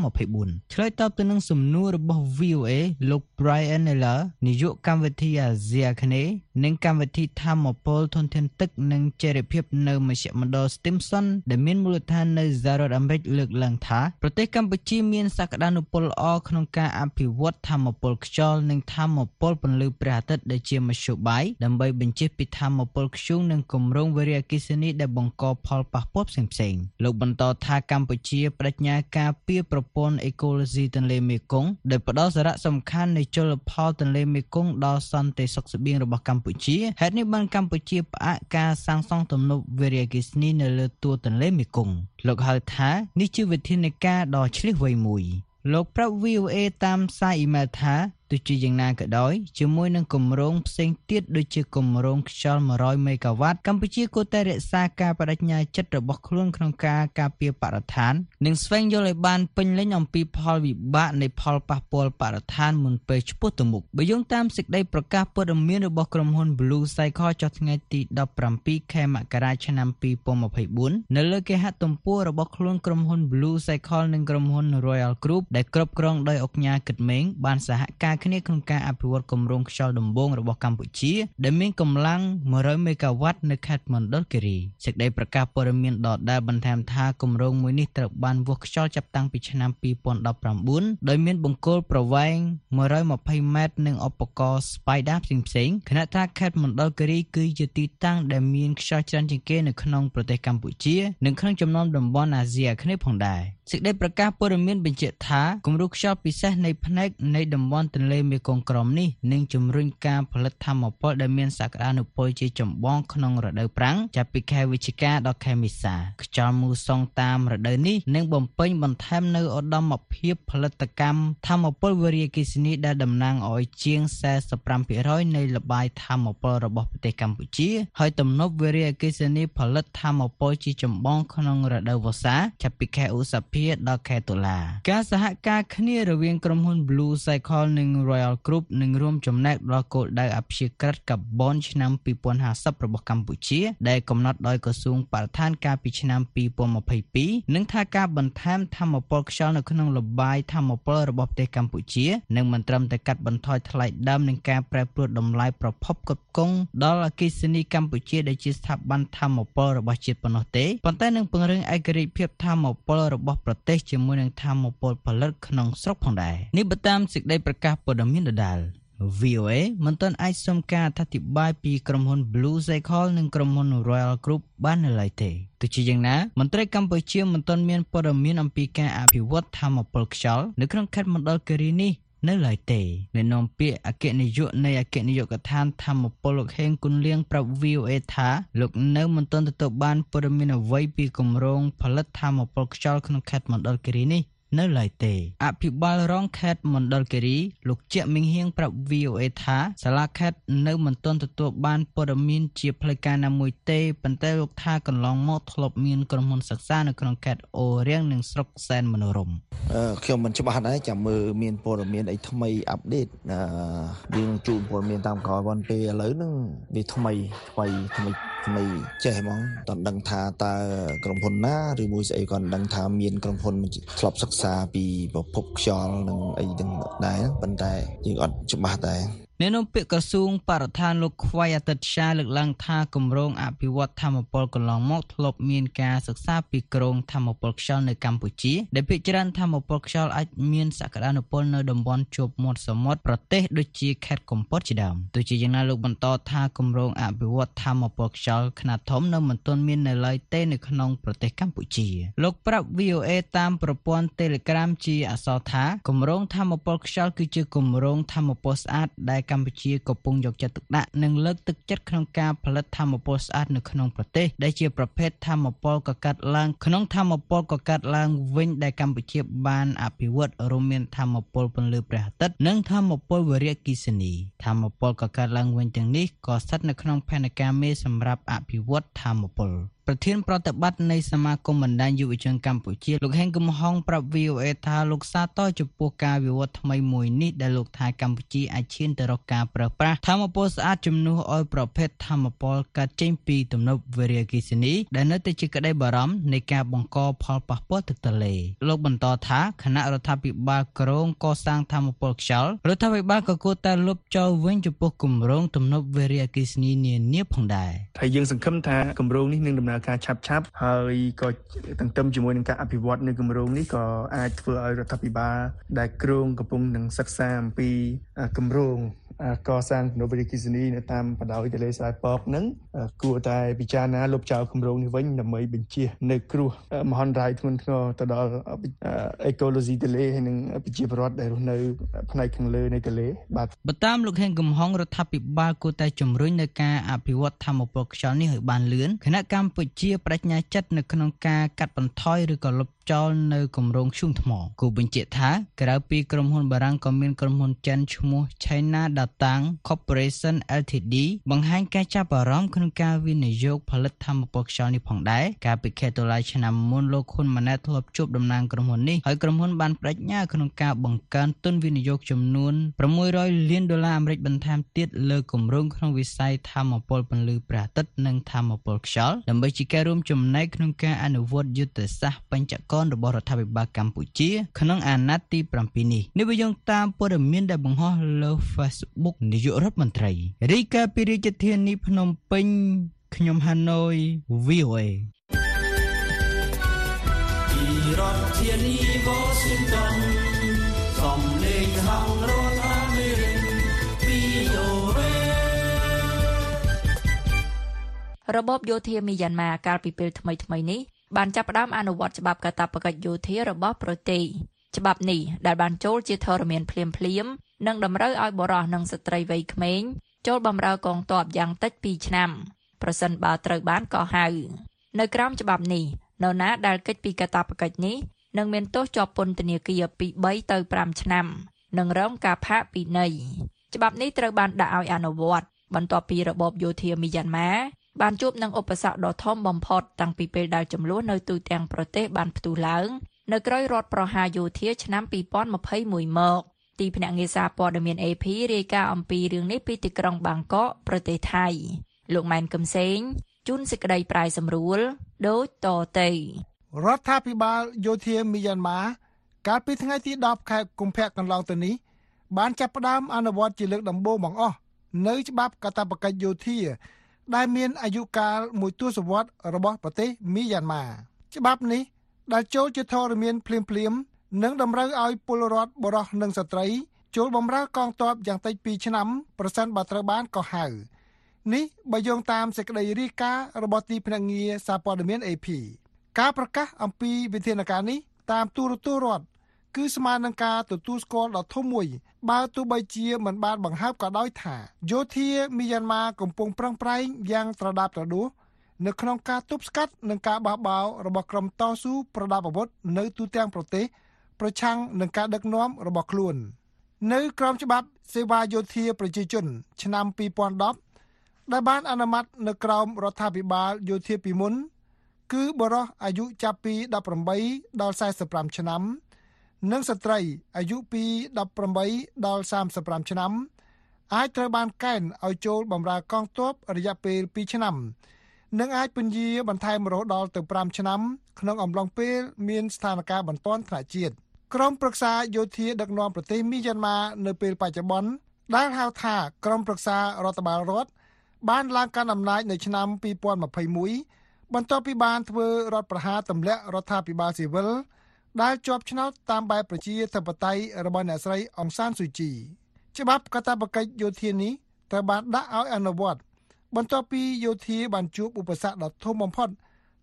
2024ឆ្លើយតបទៅនឹងសំណួររបស់ VOA លោក Brian Miller នាយកកម្មវិធីអាស៊ីអាគ្នេយ៍និងកម្មវិធីធម្មពលធនធានទឹកនិងចីរភាពនៅមជ្ឈមណ្ឌល Stimson ដែលមានមូលដ្ឋាននៅសហរដ្ឋអាមេរិកលើកឡើងថាប្រទេសកម្ពុជាមានសក្តានុពលល្អក្នុងការអភិវឌ្ឍធម្មពលខ្យល់និងធម្មពលពន្លឺព្រះអាទិត្យដែលជាមធ្យោបាយដើម្បីបញ្ជិះពីធម្មពលខ្យូងនិងគម្រោងវារីអគ្គិសនីដែលបង្កផលប៉ះពាល់ផ្សេងៗលោកបន្តថាកម្ពុជាបដិញ្ញាការពារប្រព័ន្ធអេកូឡូស៊ីទន្លេមេគង្គដែលផ្ដល់សារៈសំខាន់នៃជលផលទន្លេមេគង្គដល់សន្តិសុខស្បៀងរបស់កម្ពុជាហេតុនេះបានកម្ពុជាផ្អាកការសាងសង់ទំនប់វារីអគ្គិសនីនៅលើទួលទន្លេមេគង្គលោកហៅថានេះជាវិធានការដ៏ឆ្លៀសវៃមួយលោកប្រាប់ VOA តាមសារអ៊ីមែលថា ទោះជាយ៉ាងណាក៏ដោយជាមួយនឹងគម្រោងផ្សេងទៀតដូចជាគម្រោងខ្យល់100មេហ្គាវ៉ាត់កម្ពុជាគួរតែរក្សាការបដិញ្ញាចិត្តរបស់ខ្លួនក្នុងការការពារបរិស្ថាន និងស្វែងយល់ឲ្យបានពេញលេញអំពីផលវិបាកនៃផលប៉ះពាល់បរិស្ថានមុនពេលឆ្ពោះទៅមុខបើយោងតាមសេចក្តីប្រកាសព័ត៌មានរបស់ក្រុមហ៊ុន Blue Cycle ចុះថ្ងៃទី17ខែមករាឆ្នាំ2024នៅលើគេហទំព័ររបស់ខ្លួនក្រុមហ៊ុន Blue Cycle និងក្រុមហ៊ុន Royal Group ដែលគ្រប់គ្រងដោយអង្គការគិតមេងបានសហការគ្នាក្នុងការអភិវឌ្ឍគម្រោងខ្យល់ដំបងរបស់កម្ពុជា ដែលមានកម្លាំង100មេហ្គាវ៉ាត់នៅខេត្តមណ្ឌលគិរីសេចក្តីប្រកាសព័ត៌មានដដែលបន្ថែមថាគម្រោងមួយនេះត្រូវបានវាស់ខ្យល់ចាប់តាំងពីឆ្នាំ2019ដោយមានបង្គោលប្រវែង120ម៉ែត្រនិងឧបករណ៍ Spider ផ្សេងៗខណៈថាខេត្តមណ្ឌលគិរីគឺជាទីតាំងដែលមានខ្យល់ច្រើនជាងគេនៅក្នុងប្រទេសកម្ពុជានិងក្នុងចំណោមតំបន់អាស៊ីអាគ្នេយ៍ផងដែរសេចក្តីប្រកាសព័ត៌មានបញ្ជាក់ថាគំរូខ្យល់ពិសេសនៃផ្នែកនៃតំបន់ទន្លេមេគង្គក្រមនេះនឹងជំរុញការផលិតធម្មពលដែលមានសក្តានុពលជាចម្បងក្នុងរដូវប្រាំងចាប់ពីខែវិច្ឆិកាដល់ខែមេសាខ្យល់មូសុងតាមរដូវនេះនឹងបំពេញបន្ថែមនៅឧត្តមភាពផលិតកម្មធម្មពលវារីអគ្គិសនីដែលតំណាងឲ្យជាង45%នៃលបាយធម្មពលរបស់ប្រទេសកម្ពុជាហើយទំនប់វារីអគ្គិសនីផលិតធម្មពលជាចម្បងក្នុងរដូវវស្សាចាប់ពីខែឧសភាដល់ខែតុលាការសហការគ្នារវាងក្រុមហ៊ុន Blue Cycle និង Royal Group នឹងរួមចំណែកដល់គោលដៅអព្យាក្រឹតកាបូនឆ្នាំ2050របស់កម្ពុជា ដែលកំណត់ដោយក្រសួងបរិស្ថានកាលពីឆ្នាំ2022និងថាការបន្ថែមធម្មពលខ្យល់នៅក្នុងលបាយធម្មពលរបស់ប្រទេសកម្ពុជានឹងមិនត្រឹមតែកាត់បន្ថយថ្លៃដើមនិងការប្រែប្រួលតម្លៃប្រភពផ្គត់ផ្គង់ដល់អគ្គិសនីកម្ពុជាដែលជាស្ថាប័នធម្មពលរបស់ជាតិប៉ុណ្ណោះទេប៉ុន្តែនឹងពង្រឹងឯករាជ្យភាពធម្មពលរបស់ប្រទេសជាមួយនឹងធម្មពលផលិតក្នុងស្រុកផងដែរនេះបើតាមសេចក្តីប្រកាសព័ត៌មានដដែល VOA មិនទាន់អាចសុំការអធិប្បាយពីក្រុមហ៊ុន Blue Cycle និងក្រុមហ៊ុន Royal Group បាននៅឡើយទេទោះជាយ៉ាងណាមន្ត្រីកម្ពុជាមិនទាន់មានព័ត៌មានអំពីការអភិវឌ្ឍធម្មពលខ្យល់នៅក្នុងខេត្តមណ្ឌលគិរីនេះនៅឡើយទេអ្នកនាំពាក្យអគ្គនាយកនៃអគ្គនាយកដ្ឋានធម្មពលលោកហេងគុនលៀងប្រាប់ VOA ថាលោកនៅមិនទាន់ទទួលបានព័ត៌មានអ្វីពីគម្រោងផលិតធម្មពលខ្យល់ក្នុងខេត្តមណ្ឌលគិរីនេះ នៅឡើយទេអភិបាលរងខេត្តមណ្ឌលគិរីលោកជាក់មីងហៀងប្រាប់ VOA ថាសាលាខេត្តនៅមិនទាន់ទទួលបានព័ត៌មានជាផ្លូវការណាមួយទេប៉ុន្តែលោកថាកន្លងមកធ្លាប់មានក្រុមហ៊ុនសិក្សានៅក្នុងខេត្តអូរៀងនិងស្រុកសែនមនោរម្យខ្ញុំមិនច្បាស់ដែរចាំមើលមានព័ត៌មានអីថ្មីអាប់ដេតអឺយើងជូនព័ត៌មានតាមក្រោយប៉ុន្តែឥឡូវហ្នឹងវាថ្មីថ្មីថ្មីថ្មីចេះហ្មងតន់ដឹងថាតើក្រុមហ៊ុនណាឬមួយស្អីក៏ដឹងថាមានក្រុមហ៊ុនធ្លាប់សិក្សាពីប្រភពខ្យល់និងអីទាំងដែរប៉ុន្តែយើងអត់ច្បាស់ដែរ អ្នកនាំពាក្យក្រសួងបរិស្ថានលោកខ្វៃអតិតជាលើកឡើងថាគម្រោងអភិវឌ្ឍធម្មពលកន្លងមកធ្លាប់មានការសិក្សាពីក្រងធម្មពលខ្យល់នៅកម្ពុជាដែលភាគច្រើនធម្មពលខ្យល់អាចមានសក្តានុពលនៅតំបន់ជួបមាត់សមុទ្រប្រទេសដូចជាខេត្តកំពតជាដើមទោះជាយ៉ាងណាលោកបន្តថាគម្រោងអភិវឌ្ឍធម្មពលខ្យល់ខ្នាតធំនៅមិនទាន់មាននៅឡើយទេនៅក្នុងប្រទេសកម្ពុជាលោកប្រាប់ VOA តាមប្រព័ន្ធ Telegram ជាអក្សរថាគម្រោងធម្មពលខ្យល់គឺជាគម្រោងធម្មពលស្អាតដែលកម្ពុជាកំពុងយកចិត្តទុកដាក់និងលើកទឹកចិត្តក្នុងការផលិតធម្មពលស្អាតនៅក្នុងប្រទេសដែលជាប្រភេទធម្មពលកកាត់ឡើងក្នុងធម្មពលកកាត់ឡើងវិញដែលកម្ពុជាបានអភិវឌ្ឍរួមមានធម្មពលពន្លឺព្រះអាទិត្យនិងធម្មពលវិរៈគិសនីធម្មពលកកាត់ឡើងវិញទាំងនេះក៏ស្ថិតនៅក្នុងផែនការមេសម្រាប់អភិវឌ្ឍធម្មពល ប្រធានប្រតិបត្តិនៃសមាគមបណ្ដាញយុវជនកម្ពុជាលោកហេងកំហុងប្រាប់ VOA ថាលោកសាទរចំពោះការវិវត្តថ្មីមួយនេះដែលលោកថាកម្ពុជាអាចឈានទៅរកការប្រើប្រាស់ធម្មពលស្អាតជំនួសឲ្យប្រភេទធម្មពលកាត់ចេញពីទំនប់វារីអគ្គិសនីដែលនៅតែជាក្តីបារម្ភនៃការបង្កផលប៉ះពាល់ទឹកទន្លេលោកបន្តថាគណៈរដ្ឋាភិបាលក្រងកសាងធម្មពលខ្យល់រដ្ឋាភិបាលក៏គួរតែលុបចោលវិញចំពោះគម្រោងទំនប់វារីអគ្គិសនីនានាផងដែរហើយយើងសង្ឃឹមថាគម្រោងនេះនឹងដំណើរការឆាប់ឆាប់ហើយក៏ទន្ទឹមជាមួយនឹងការអភិវឌ្ឍនៅគម្រោងនេះក៏អាចធ្វើឲ្យរដ្ឋាភិបាលដែលគ្រោងកំពុងនឹងសិក្សាអំពីគម្រោង កសាងទំនប់វារីអគ្គិសនីនៅតាមបណ្ដោយទន្លេស្រែពកហ្នឹងគួរតែពិចារណាលុបចោលគម្រោងនេះវិញដើម្បីបញ្ជៀសនៅគ្រោះមហន្តរាយធ្ងន់ធ្ងរទៅដល់អេកូឡូស៊ីទន្លេហើយនិងប្រជាពលរដ្ឋដែលរស់នៅផ្នែកខាងលើនៃទន្លេបាទបើតាមលោកហេងកំហុងរដ្ឋាភិបាលគួរតែជំរុញនៅការអភិវឌ្ឍធម្មពលខ្យល់នេះឲ្យបានលឿនគណៈកម្ពុជាបដិញ្ញាចិត្តនៅក្នុងការកាត់បន្ថយឬក៏លុប ចោលនៅគម្រោងឈូងថ្មគូបញ្ជាក់ថាក្រៅពីក្រុមហ៊ុនបារាំងក៏មានក្រុមហ៊ុនចិនឈ្មោះ China Datang Corporation Ltd បង្ហាញការចាប់អារម្មណ៍ក្នុងការវិនិយោគផលិតធម្មពលខ្យល់នេះផងដែរកាលពីខែតុលាឆ្នាំមុនលោកហ៊ុនម៉ាណែតធ្លាប់ជួបតំណាងក្រុមហ៊ុននេះហើយក្រុមហ៊ុនបានបដិញ្ញាក្នុងការបង្កើនទុនវិនិយោគចំនួន600លានដុល្លារអាមេរិកបន្ថែមទៀតលើគម្រោងក្នុងវិស័យធម្មពលពន្លឺព្រះអាទិត្យនិងធម្មពលខ្យល់ដើម្បីជាការរួមចំណែកក្នុងការអនុវត្តយុទ្ធសាស្ត្របញ្ចកនរបស់រដ្ឋាភិបាលកម្ពុជាក្នុងអាណត្តិទី7នេះនេះវាយោងតាមព័ត៌មានដែលបង្ហោះលើ Facebook នាយករដ្ឋមន្ត្រីរីកាពីរាជធានីភ្នំពេញខ្ញុំហាណូយ VOA ពីរដ្ឋធានី Washington សំលេងហៅរដ្ឋអាមេរិក VOA របបយោធាមីយ៉ាន់ម៉ាកាលពីពេលថ្មីៗនេះ បានចាប់ផ្ដើមអនុវត្តច្បាប់កាតព្វកិច្ចយោធារបស់ប្រទេសច្បាប់នេះដែលបានចូលជាធរមានភ្លាមភ្លាមនិងតម្រូវឲ្យបរិះនិងស្ត្រីវ័យក្មេងចូលបម្រើកងទ័ពយ៉ាងតិច2ឆ្នាំប្រសិនបើត្រូវបានកោះហៅនៅក្រោមច្បាប់នេះនរណាដែលកិច្ចពីកាតព្វកិច្ចនេះនឹងមានទោសជាប់ពន្ធនាគារពី3ទៅ5ឆ្នាំនិងរងការផាកពិន័យច្បាប់នេះត្រូវបានដាក់ឲ្យអនុវត្តបន្ទាប់ពីរបបយោធាមីយ៉ាន់ម៉ា បានជួបនឹងឧបសគ្គដ៏ធំបំផុតតាំងពីពេលដែលចំនួននៅទូទាំងប្រទេសបានផ្ទុះឡើងនៅក្រោយរដ្ឋប្រហារយោធាឆ្នាំ2021មកទីភ្នាក់ងារសារព័ត៌មាន AP រាយការណ៍អំពីរឿងនេះពីទីក្រុងបាងកកប្រទេសថៃលោកម៉ែនកឹមសេងជូនសេចក្តីប្រាយសម្រួលដូចតទៅរដ្ឋាភិបាលយោធាមីយ៉ាន់ម៉ាកាលពីថ្ងៃទី10ខែកុម្ភៈកន្លងទៅនេះបានចាប់ផ្ដើមអនុវត្តជាលើកដំបូងបង្អស់នៅច្បាប់កាតព្វកិច្ចយោធា ដែលមានអាយុកាលមួយទសវត្សរ៍របស់ប្រទេសមីយ៉ាន់ម៉ាច្បាប់នេះដែលចូលជាធរមានភ្លាមភ្លាមនិងតម្រូវឲ្យពលរដ្ឋបរោះនិងស្ត្រីចូលបម្រើកងទ័ពយ៉ាងតិច2ឆ្នាំប្រសិនបើត្រូវបានកោះហៅនេះបើយោងតាមសេចក្តីរាយការណ៍របស់ទីភ្នាក់ងារសារព័ត៌មាន AP ការប្រកាសអំពីវិធានការនេះតាមទូរទស្សន៍រដ្ឋ គឺស្មើនឹងការទទួលស្គាល់ដ៏ធំមួយ បើទោះបីជាមិនបានបង្ហើបក៏ដោយថាយោធាមីយ៉ាន់ម៉ាកំពុងប្រឹងប្រែងយ៉ាងត្រដាបត្រដួសនៅក្នុងការទប់ស្កាត់និងការបះបោររបស់ក្រុមតស៊ូប្រដាប់អាវុធនៅទូទាំងប្រទេស ប្រឆាំងនឹងការដឹកនាំរបស់ខ្លួន នៅក្រមច្បាប់សេវាយោធាប្រជាជន ឆ្នាំ2010ដែលបានអនុម័តនៅក្រោមរដ្ឋាភិបាលយោធាពីមុន គឺបរិះអាយុចាប់ពី18ដល់45ឆ្នាំ និងស្ត្រីអាយុពី18ដល់35ឆ្នាំ អាចត្រូវបានកេណ្ឌឲ្យចូលបម្រើកងទ័ពរយៈពេល2ឆ្នាំ និងអាចពន្យាបន្ថែមរហូតដល់ទៅ5ឆ្នាំ ក្នុងអំឡុងពេលមានស្ថានភាពបន្ទាន់ថ្នាក់ជាតិក្រុមប្រឹក្សាយោធាដឹកនាំប្រទេសមីយ៉ាន់ម៉ានៅពេលបច្ចុប្បន្នដែលហៅថាក្រុមប្រឹក្សារដ្ឋបាលរដ្ឋបានឡើងកាន់អំណាចនៅឆ្នាំ2021បន្ទាប់ពីបានធ្វើរដ្ឋប្រហារទម្លាក់រដ្ឋាភិបាលស៊ីវិល ដែលជាប់ឆ្នោតតាមបែបប្រជាធិបតេយ្យរបស់អ្នកស្រីអង្សានស៊ូជីច្បាប់កាតព្វកិច្ចយោធានេះត្រូវបានដាក់ឲ្យអនុវត្តបន្ទាប់ពីយោធាបានជួបឧបសគ្គដ៏ធំបំផុត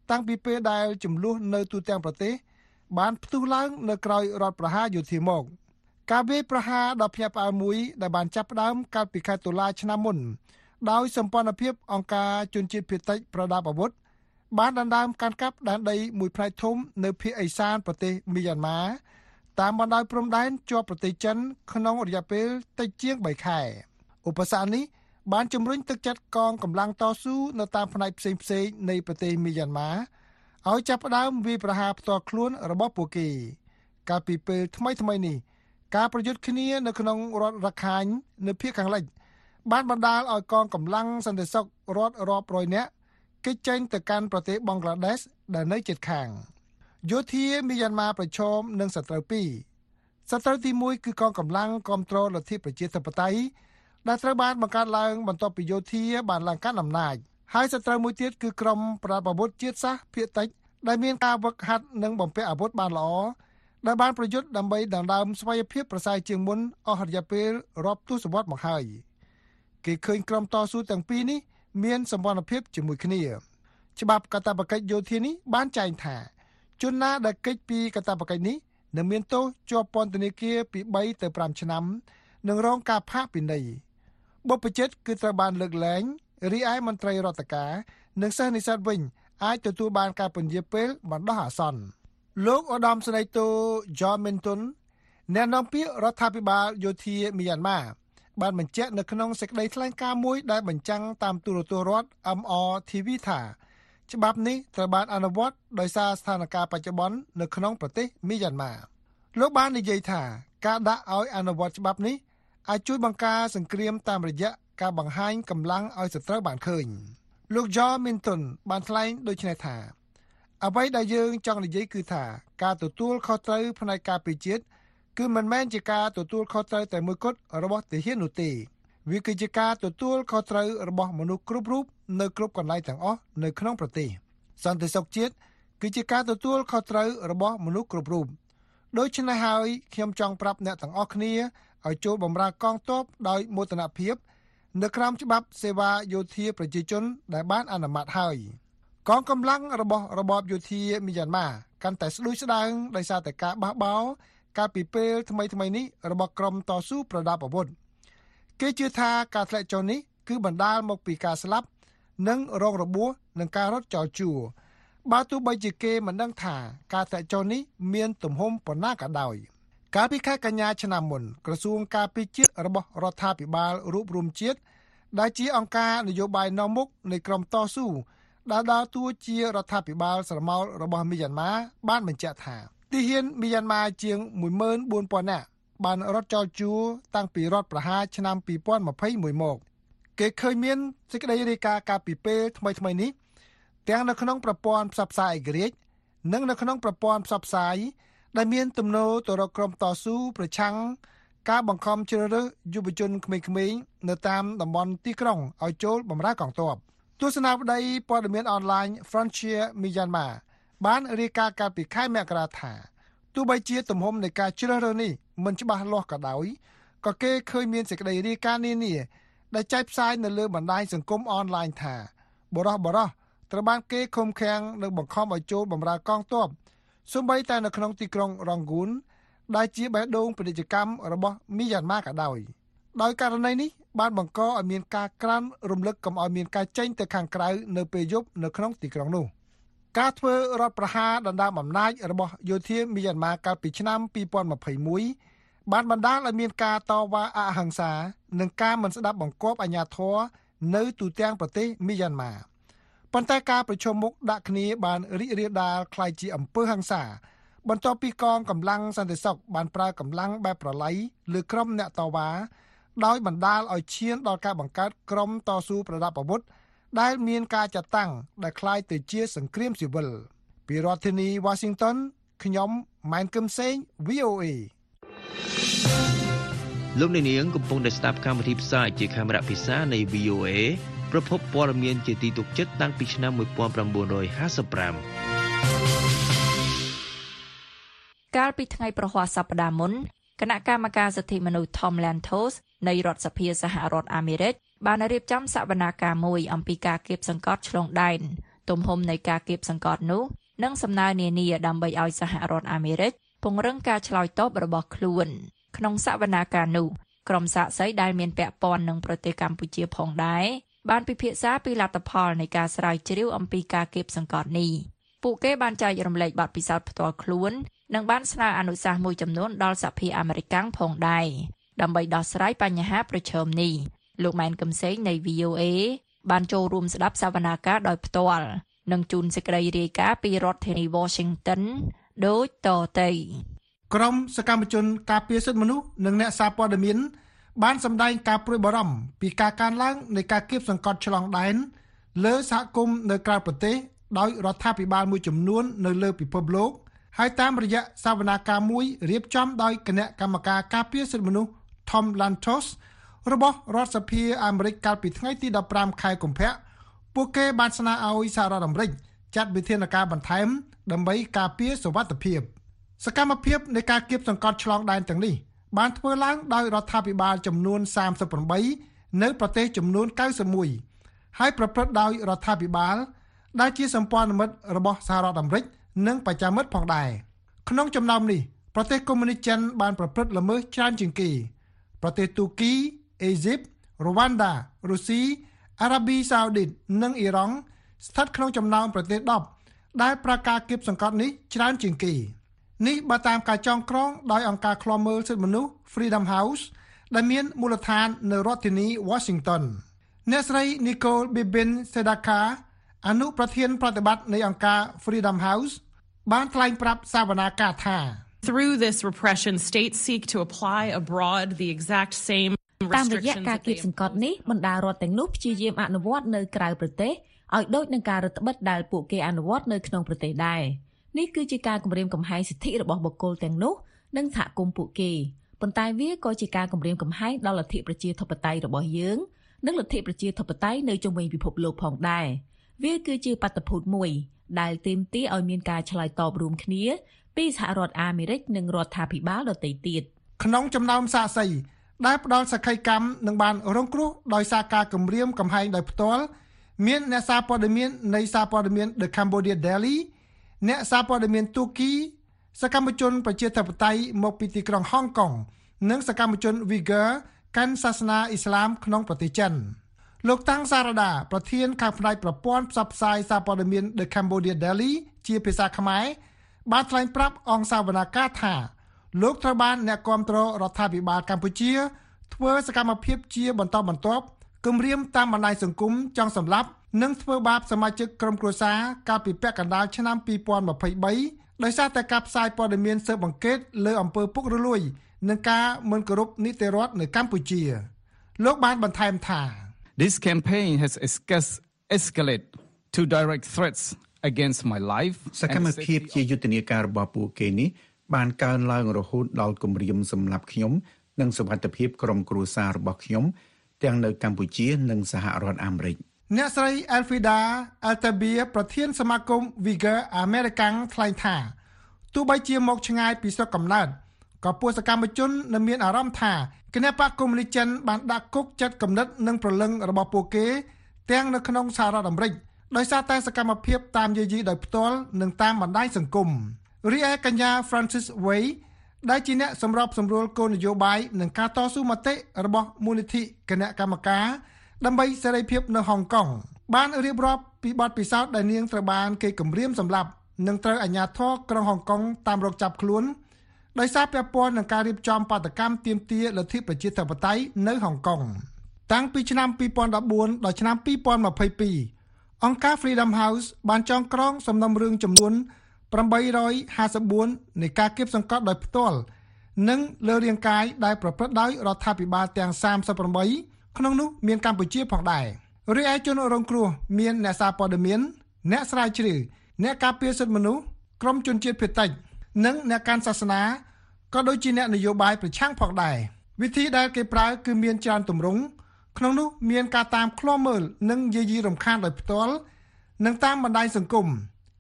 តាំងពីពេលដែលចំនួននៅទូទាំងប្រទេស បានផ្ទុះឡើងនៅក្រោយរដ្ឋប្រហារយោធាមកការវាយប្រហារដ៏ភ្ញាក់ផ្អើលមួយដែលបានចាប់ផ្ដើមកាលពីខែតុលាឆ្នាំមុនដោយសម្ព័ន្ធភាពអង្គការជនជាតិភាគតិចប្រដាប់អាវុធ បានដណ្ដើមកាន់កាប់ដែនដីមួយផ្នែកធំនៅភាគឦសានប្រទេសមីយ៉ាន់ម៉ាតាមបណ្ដោយព្រំដែនជាប់ប្រទេសចិនក្នុងរយៈពេលតិចជាង3ខែឧបសគ្គនេះបានជំរុញទឹកចិត្តកងកម្លាំងតស៊ូនៅតាមផ្នែកផ្សេងៗនៃប្រទេសមីយ៉ាន់ម៉ាឲ្យចាប់ផ្ដើមវាយប្រហារផ្ទាល់ខ្លួនរបស់ពួកគេ កាលពីពេលថ្មីថ្មីនេះការប្រយុទ្ធគ្នានៅក្នុងរដ្ឋរខាញនៅភូមិខាងលិចបានបណ្ដាលឲ្យកងកម្លាំងសន្តិសុខរដ្ឋរាប់រយនាក់ គេចចេញទៅកាន់ប្រទេសបង់ក្លាដេសដែលនៅជិតខាងយោធាមីយ៉ាន់ម៉ាប្រឈមនឹងសត្រូវពីរសត្រូវទី1គឺកងកម្លាំងគ្រប់គ្រងលទ្ធិប្រជាធិបតេយ្យដែលត្រូវបានបង្កើតឡើងបន្ទាប់ពីយោធាបានឡើងកាន់អំណាច។ហើយសត្រូវមួយទៀតគឺក្រុមប្រដាប់អាវុធជាតិសាសភាគតិចដែលមានការវឹកហាត់និងបំពាក់អាវុធបានល្អដែលបានប្រយុទ្ធដើម្បីដណ្ដើមស្វ័យភាពប្រសើរជាងមុនអស់រយៈពេលរាប់ទសវត្សរ៍មកហើយគេឃើញក្រុមតស៊ូទាំងពីរនេះ មានសម្ព័ន្ធភាពជាមួយគ្នា ច្បាប់កាតព្វកិច្ចយោធានេះបានចែងថាជនណាដែលកិច្ចពីកាតព្វកិច្ចនេះនឹងមានទោសជាប់ពន្ធនាគារពី3ទៅ5ឆ្នាំនិងរងការផាកពិន័យបុព្វជិតគឺត្រូវបានលើកលែងរីឯមន្ត្រីរដ្ឋការនិងសិស្សនិស្សិតវិញអាចទទួលបានការពន្យាពេលបណ្ដោះអាសន្នលោកឧត្តមសេនីយ៍តូ John Minton អ្នកនាំពាក្យរដ្ឋាភិបាលយោធាមីយ៉ាន់ម៉ា បានបញ្ជាក់នៅក្នុងសេចក្តីថ្លែងការណ៍មួយដែលបញ្ចាំងតាមទូរទស្សន៍រដ្ឋ MRTV ថាច្បាប់នេះត្រូវបានអនុវត្តដោយសារស្ថានភាពបច្ចុប្បន្ននៅក្នុងប្រទេសមីយ៉ាន់ម៉ាលោកបាននិយាយថាការដាក់ឲ្យអនុវត្តច្បាប់នេះអាចជួយបង្ការសង្គ្រាមតាមរយៈការបង្ហាញកម្លាំងឲ្យសត្រូវបានឃើញលោក John Minton បានថ្លែងដូចនេះថាអ្វីដែលយើងចង់និយាយគឺថាការទទួលខុសត្រូវផ្នែកការពារជាតិ គឺមិនមែនជាការទទួលខុសត្រូវតែមួយគត់របស់ទាហាននោះទេវាគឺជាការទទួលខុសត្រូវរបស់មនុស្សគ្រប់រូបនៅគ្រប់កន្លែងទាំងអស់នៅក្នុងប្រទេសសន្តិសុខជាតិគឺជាការទទួលខុសត្រូវរបស់មនុស្សគ្រប់រូបដូច្នេះហើយខ្ញុំចង់ប្រាប់អ្នកទាំងអស់គ្នាឲ្យចូលបម្រើកងទ័ពដោយមោទនភាព នៅក្រោមច្បាប់សេវាយោធាប្រជាជន ដែលបានអនុម័តហើយកងកម្លាំងរបស់របបយោធាមីយ៉ាន់ម៉ាកាន់តែស្ដួយស្ដាងដោយសារតែការបះបោរ កាលពីពេលថ្មីថ្មីនេះរបស់ក្រុមតស៊ូប្រដាប់អាវុធគេជឿថាការធ្លាក់ចុះនេះគឺបណ្ដាលមកពីការស្លាប់និងរងរបួសនឹងការរត់ចោលជួរបើទោះបីជាគេមិនដឹងថាការធ្លាក់ចុះនេះមានទំហំប៉ុណ្ណាក៏ដោយ។កាលពីខែកញ្ញាឆ្នាំមុនក្រសួងការពារជាតិរបស់រដ្ឋាភិបាលរួបរวมជាតិដែលជាអង្គការនយោបាយនាំមុខនៃក្រមតស៊ូដែលដើរតួជារដ្ឋាភិបាលស្រមោលរបស់មីយ៉ាន់ម៉ាបានបញ្ជាក់ថា ទីហ៊ានមីយ៉ាន់ម៉ាជាង14000នាក់បានរត់ចោលជួរតាំងពីរដ្ឋប្រហារឆ្នាំ2021មកគេឃើញមានសេចក្តីរាយការណ៍កាលពីពេលថ្មីថ្មីនេះទាំងនៅក្នុងប្រព័ន្ធផ្សព្វផ្សាយឯករាជ្យនិងនៅក្នុងប្រព័ន្ធផ្សព្វផ្សាយដែលមានទំនោរទៅរកក្រុមតស៊ូប្រឆាំងការបង្ខំជ្រើសរើសយុវជនក្មេងៗនៅតាមតំបន់ទីក្រុងឲ្យចូលបម្រើកងទ័ពទស្សនាវដ្តីព័ត៌មានអនឡាញ Frontier Myanmar បានរាយការណ៍កាលពីខែមករាថាទោះបីជាទំហំនៃការជ្រើសរើសនេះមិនច្បាស់លាស់ក៏ដោយក៏គេឃើញមានសេចក្តីរាយការណ៍នានាដែលចែកផ្សាយនៅលើបណ្ដាញសង្គមអនឡាញថាបរោះបរោះត្រូវបានគេឃុំឃាំងនិងបង្ខំឲ្យចូលបម្រើកងទ័ពសូម្បីតែនៅក្នុងទីក្រុងរងហ្គូនដែលជាបេះដូងពាណិជ្ជកម្មរបស់មីយ៉ាន់ម៉ាក៏ដោយដោយករណីនេះបានបង្កឲ្យមានការក្រានរំលឹកកុំឲ្យមានការចេញទៅខាងក្រៅនៅពេលយប់នៅក្នុងទីក្រុងនោះ ការធ្វើរដ្ឋប្រហារដណ្ដើមអំណាចរបស់យោធាមីយ៉ាន់ម៉ាកាលពីឆ្នាំ2021បានបណ្ដាលឲ្យមានការតវ៉ាអហិង្សានិងការមិនស្ដាប់បង្គាប់អាជ្ញាធរនៅទូទាំងប្រទេសមីយ៉ាន់ម៉ាប៉ុន្តែការប្រជុំមុខដាក់គ្នាបានរីករាលដាលคล้ายជាអំពើហិង្សាបន្ទាប់ពីកងកម្លាំងសន្តិសុខបានប្រើកម្លាំងបែបប្រឡ័យលើក្រុមអ្នកតវ៉ាដោយបណ្ដាលឲ្យឈានដល់ការបង្កើតក្រុមតស៊ូប្រដាប់អាវុធ ដែលមានការចាត់តាំងដែលคล้ายទៅជាសង្គ្រាមស៊ីវិលពីរដ្ឋធានី Washington ខ្ញុំម៉ែនកឹមសេង VOA លោកអ្នកនាងកំពុងតែស្ដាប់កម្មវិធីផ្សាយជាខេមរៈភាសានៃ VOA ប្រភពព័ត៌មានជាទីទុកចិត្តតាំងពីឆ្នាំ1955កាលពីថ្ងៃប្រហ័សសប្តាហ៍មុនគណៈកម្មការសិទ្ធិមនុស្ស Tom Lantos នៃរដ្ឋសភាសហរដ្ឋអាមេរិក បានរៀបចំសវនាការមួយអំពីការគៀបសង្កត់ឆ្លងដែនទំហំនៃការគៀបសង្កត់នោះនិងសំណើនានាដើម្បីឲ្យសហរដ្ឋអាមេរិកពង្រឹងការឆ្លើយតបរបស់ខ្លួន ក្នុងសវនាការនោះក្រុមសាកសីដែលមានពាក់ព័ន្ធនឹងប្រទេសកម្ពុជាផងដែរបានពិភាក្សាពីលទ្ធផលនៃការស្រាវជ្រាវអំពីការគៀបសង្កត់នេះពួកគេបានចែករំលែកបទពិសោធន៍ផ្ទាល់ខ្លួននិងបានស្នើអនុសាសន៍មួយចំនួនដល់សហភាពអាមេរិកផងដែរដើម្បីដោះស្រាយបញ្ហាប្រឈមនេះ លោកម៉ែនកឹមសេងនៃ VOA បានចូលរួមស្ដាប់សវនាការដោយផ្ទាល់និងជូនសេចក្តីរាយការណ៍ពីរដ្ឋធានី Washington ដូចតទៅក្រុមសកម្មជនការពារសិទ្ធិមនុស្សនិងអ្នកសារព័ត៌មាន បានសម្ដែងការព្រួយបារម្ភពីការកើនឡើងនៃការគៀបសង្កត់ឆ្លងដែនលើសហគមន៍នៅក្រៅប្រទេសដោយរដ្ឋាភិបាលមួយចំនួននៅលើពិភពលោកហើយតាមរយៈសវនាការមួយរៀបចំដោយគណៈកម្មការការពារសិទ្ធិមនុស្ស Tom Lantos របស់រដ្ឋសភាអាមេរិកកាលពីថ្ងៃទី15ខែកុម្ភៈពួកគេបានស្នើឲ្យសហរដ្ឋអាមេរិកចាត់វិធានការបន្ថែមដើម្បីការពារសុវត្ថិភាព សកម្មភាពនៃការគៀបសង្កត់ឆ្លងដែនទាំងនេះបានធ្វើឡើងដោយរដ្ឋាភិបាលចំនួន38នៅប្រទេសចំនួន91ហើយប្រព្រឹត្តដោយរដ្ឋាភិបាល ដែលជាសម្ព័ន្ធមិត្តរបស់សហរដ្ឋអាមេរិកនិងបច្ចាមិត្តផងដែរក្នុងចំណោមនេះប្រទេសកុម្មុយនីសចិនបានប្រព្រឹត្តល្មើសច្រើនជាងគេប្រទេសទូគី អេស៊ីបរ៉ូវ៉ាន់ដារុស្ស៊ីអារ៉ាប៊ីសាអូឌីតនិងអ៊ីរ៉ង់ស្ថិតក្នុងចំណោមប្រទេស10ដែលប្រកាសគៀបសង្កត់នេះច្រើនជាងគេនេះបើតាមការចងក្រងដោយអង្គការឃ្លាំមើលសិទ្ធិមនុស្ស Freedom House ដែលមានមូលដ្ឋាននៅរដ្ឋធានី Washington អ្នកស្រី Nicole Bibin Sedaka អនុប្រធានប្រតិបត្តិនៃអង្គការ Freedom House បានថ្លែងប្រាប់សាវនាកាថា Through this repression states seek to apply abroad the exact same តាមរយៈការគៀបសង្កត់នេះបណ្ដារដ្ឋទាំងនោះព្យាយាមអនុវត្តនៅក្រៅប្រទេសឲ្យដូចនឹងការរដ្ឋបិទដែលពួកគេអនុវត្តនៅក្នុងប្រទេសដែរនេះគឺជាការគម្រាមកំហែងសិទ្ធិរបស់បុគ្គលទាំងនោះនិងសហគមន៍ពួកគេប៉ុន្តែវាក៏ជាការគម្រាមកំហែងដល់លទ្ធិប្រជាធិបតេយ្យរបស់យើងនិងលទ្ធិប្រជាធិបតេយ្យនៅជុំវិញពិភពលោកផងដែរវាគឺជាបាតុភូតមួយដែលទាមទារឲ្យមានការឆ្លើយតបរួមគ្នាពីសហរដ្ឋអាមេរិកនិងរដ្ឋាភិបាលដទៃទៀតក្នុងចំណោមសាកសី ដែលផ្ដល់សក្ខីកម្មនឹងបានរងគ្រោះដោយសារការគំរាមកំហែងដោយផ្ទាល់មានអ្នកសារព័ត៌មាននៃសារព័ត៌មាន The Cambodia Daily អ្នកសារព័ត៌មានទូគី សកម្មជនប្រជាធិបតេយ្យមកពីទីក្រុងហុងកុងនិងសកម្មជន Uyghur កាន់សាសនាអ៊ីស្លាមក្នុងប្រទេសចិនលោកតាំងសារដាប្រធានខាងផ្នែកប្រព័ន្ធផ្សព្វផ្សាយសារព័ត៌មាន The Cambodia Daily ជាភាសាខ្មែរបានថ្លែងប្រាប់អង្គសាវនាការថា លោកត្រូវបានអ្នកគាំទ្ររដ្ឋាភិបាលកម្ពុជា ធ្វើសកម្មភាពជាបន្តបន្ទាប់គំរាមតាមបណ្ដាញសង្គមចង់សម្លាប់និងធ្វើបាបសមាជិកក្រុមគ្រួសារកាលពីពាក់កណ្ដាលឆ្នាំ2023ដោយសារតែការផ្សាយព័ត៌មានស៊ើបអង្កេតលើអំពើពុករលួយនឹងការមិនគោរពនីតិរដ្ឋនៅកម្ពុជា លោកបានបន្ថែមថា This campaign has escalated to direct threats against my life សកម្មភាពជាយុទ្ធនាការរបស់ពួកគេនេះ បានកើនឡើងរហូតដល់គម្រាមសម្លាប់ខ្ញុំ និងសុវត្ថិភាពក្រុមគ្រួសាររបស់ខ្ញុំ ទាំងនៅកម្ពុជានិងសហរដ្ឋអាមេរិកអ្នកស្រី Elfida Altabia ប្រធានសមាគម Vigor American ថ្លែងថាទោះបីជាមកឆ្ងាយពីស្រុកកំណើតក៏ពួកសកម្មជននៅមានអារម្មណ៍ថាគណបកកុម្មុយនីសចិនបានដាក់គុកចិត្តគំនិតនិងប្រលឹងរបស់ពួកគេ ទាំងនៅក្នុងសហរដ្ឋអាមេរិកដោយសារតែសកម្មភាពតាមយាយីដោយផ្ទាល់និងតាមបណ្ដាញសង្គម រីឯកញ្ញា Francis Way ដែលជាអ្នកសម្របសម្រួលគោលនយោបាយនិងការតស៊ូមតិរបស់មូលនិធិគណៈកម្មការដើម្បីសេរីភាពនៅហុងកុងបានរៀបរាប់ពីបទពិសោធន៍ដែលនាងត្រូវបានគេគំរាមសម្លាប់និងត្រូវអាជ្ញាធរក្រុងហុងកុងតាមរកចាប់ខ្លួនដោយសារពាក់ព័ន្ធនឹងការរៀបចំបាតកម្មទាមទារលទ្ធិប្រជាធិបតេយ្យនៅហុងកុងតាំងពីឆ្នាំ2014ដល់ឆ្នាំ2022អង្គការ Freedom House បានចងក្រងសំណុំរឿងចំនួន 854នៃការគៀបសង្កត់ដោយផ្ទាល់និងលើរាងកាយដែលប្រព្រឹត្តដោយរដ្ឋាភិបាលទាំង38ក្នុងនោះមានកម្ពុជាផងដែររីឯជនរងគ្រោះមានអ្នកសារព័ត៌មាន អ្នកស្រាវជ្រាវអ្នកការពារសិទ្ធិមនុស្សក្រមជនជាតិភាគតិច និងអ្នកកាន់សាសនាក៏ដូចជាអ្នកនយោបាយប្រឆាំងផងដែរវិធីដែលគេប្រើគឺមានច្រើនទម្រង់ក្នុងនោះមានការតាមឃ្លាំមើលនិងយាយីរំខានដោយផ្ទាល់និងតាមបណ្ដាញសង្គម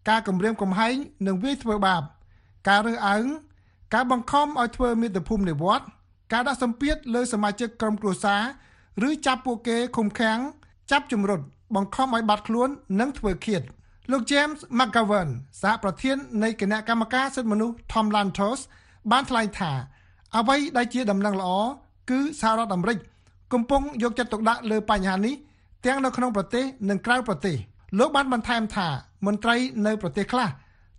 ការគំរាមកំហែងនិងវាយធ្វើបាប ការរើសអើងការបង្ខំឲ្យធ្វើមាតុភូមិនិវត្តការដាក់សម្ពាធលើសមាជិកក្រុមគ្រួសារឬចាប់ពួកគេឃុំឃាំងចាប់ជំរុតបង្ខំឲ្យបាត់ខ្លួននិងធ្វើឃាតលោក James McGovern សហប្រធាននៃគណៈកម្មការសិទ្ធិមនុស្ស Tom Lantos បានថ្លែងថាអ្វីដែលជាដំណឹងល្អគឺសហរដ្ឋអាមេរិកកំពុងយកចិត្តទុកដាក់លើបញ្ហានេះទាំងនៅក្នុងប្រទេសនិងក្រៅប្រទេសលោកបានបន្ថែមថា មន្ត្រីនៅប្រទេសខ្លះ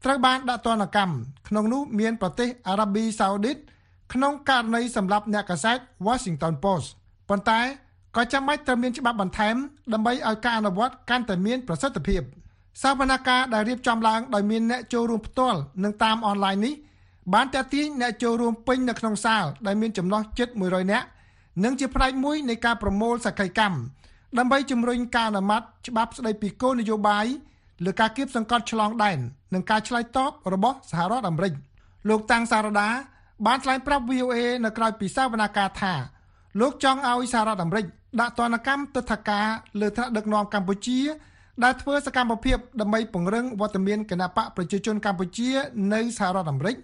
ត្រូវបានដាក់ទណ្ឌកម្មក្នុងនោះមានប្រទេសអារ៉ាប៊ីសាអូឌីតក្នុងករណីសម្រាប់អ្នកកាសែត Washington Post ប៉ុន្តែក៏ចាំបាច់ត្រូវមានច្បាប់បន្ថែមដើម្បីឲ្យការអនុវត្តកាន់តែមានប្រសិទ្ធភាពសវនកម្មដែលរៀបចំឡើងដោយមានអ្នកចូលរួមផ្ទាល់និងតាមអនឡាញនេះបានតាក់ទាញអ្នកចូលរួមពេញនៅក្នុងសាលដែលមានចំណុះជិត100នាក់និងជាផ្នែកមួយនៃការប្រមូលសក្ខីកម្មដើម្បីជំរុញការអនុម័តច្បាប់ស្តីពីគោលនយោបាយ លើការគៀបសង្កត់ឆ្លងដែននិងការឆ្លើយតបរបស់សហរដ្ឋអាមេរិកលោកតាំងសារដាបានថ្លែងប្រាប់ VOA នៅក្រៅពីសវនកម្មថាលោកចង់ឲ្យសហរដ្ឋអាមេរិកដាក់ទណ្ឌកម្មទិដ្ឋាការលើថ្នាក់ដឹកនាំកម្ពុជា ដែលធ្វើសកម្មភាពដើម្បីពង្រឹងវត្តមានគណបកប្រជាជនកម្ពុជានៅសហរដ្ឋអាមេរិក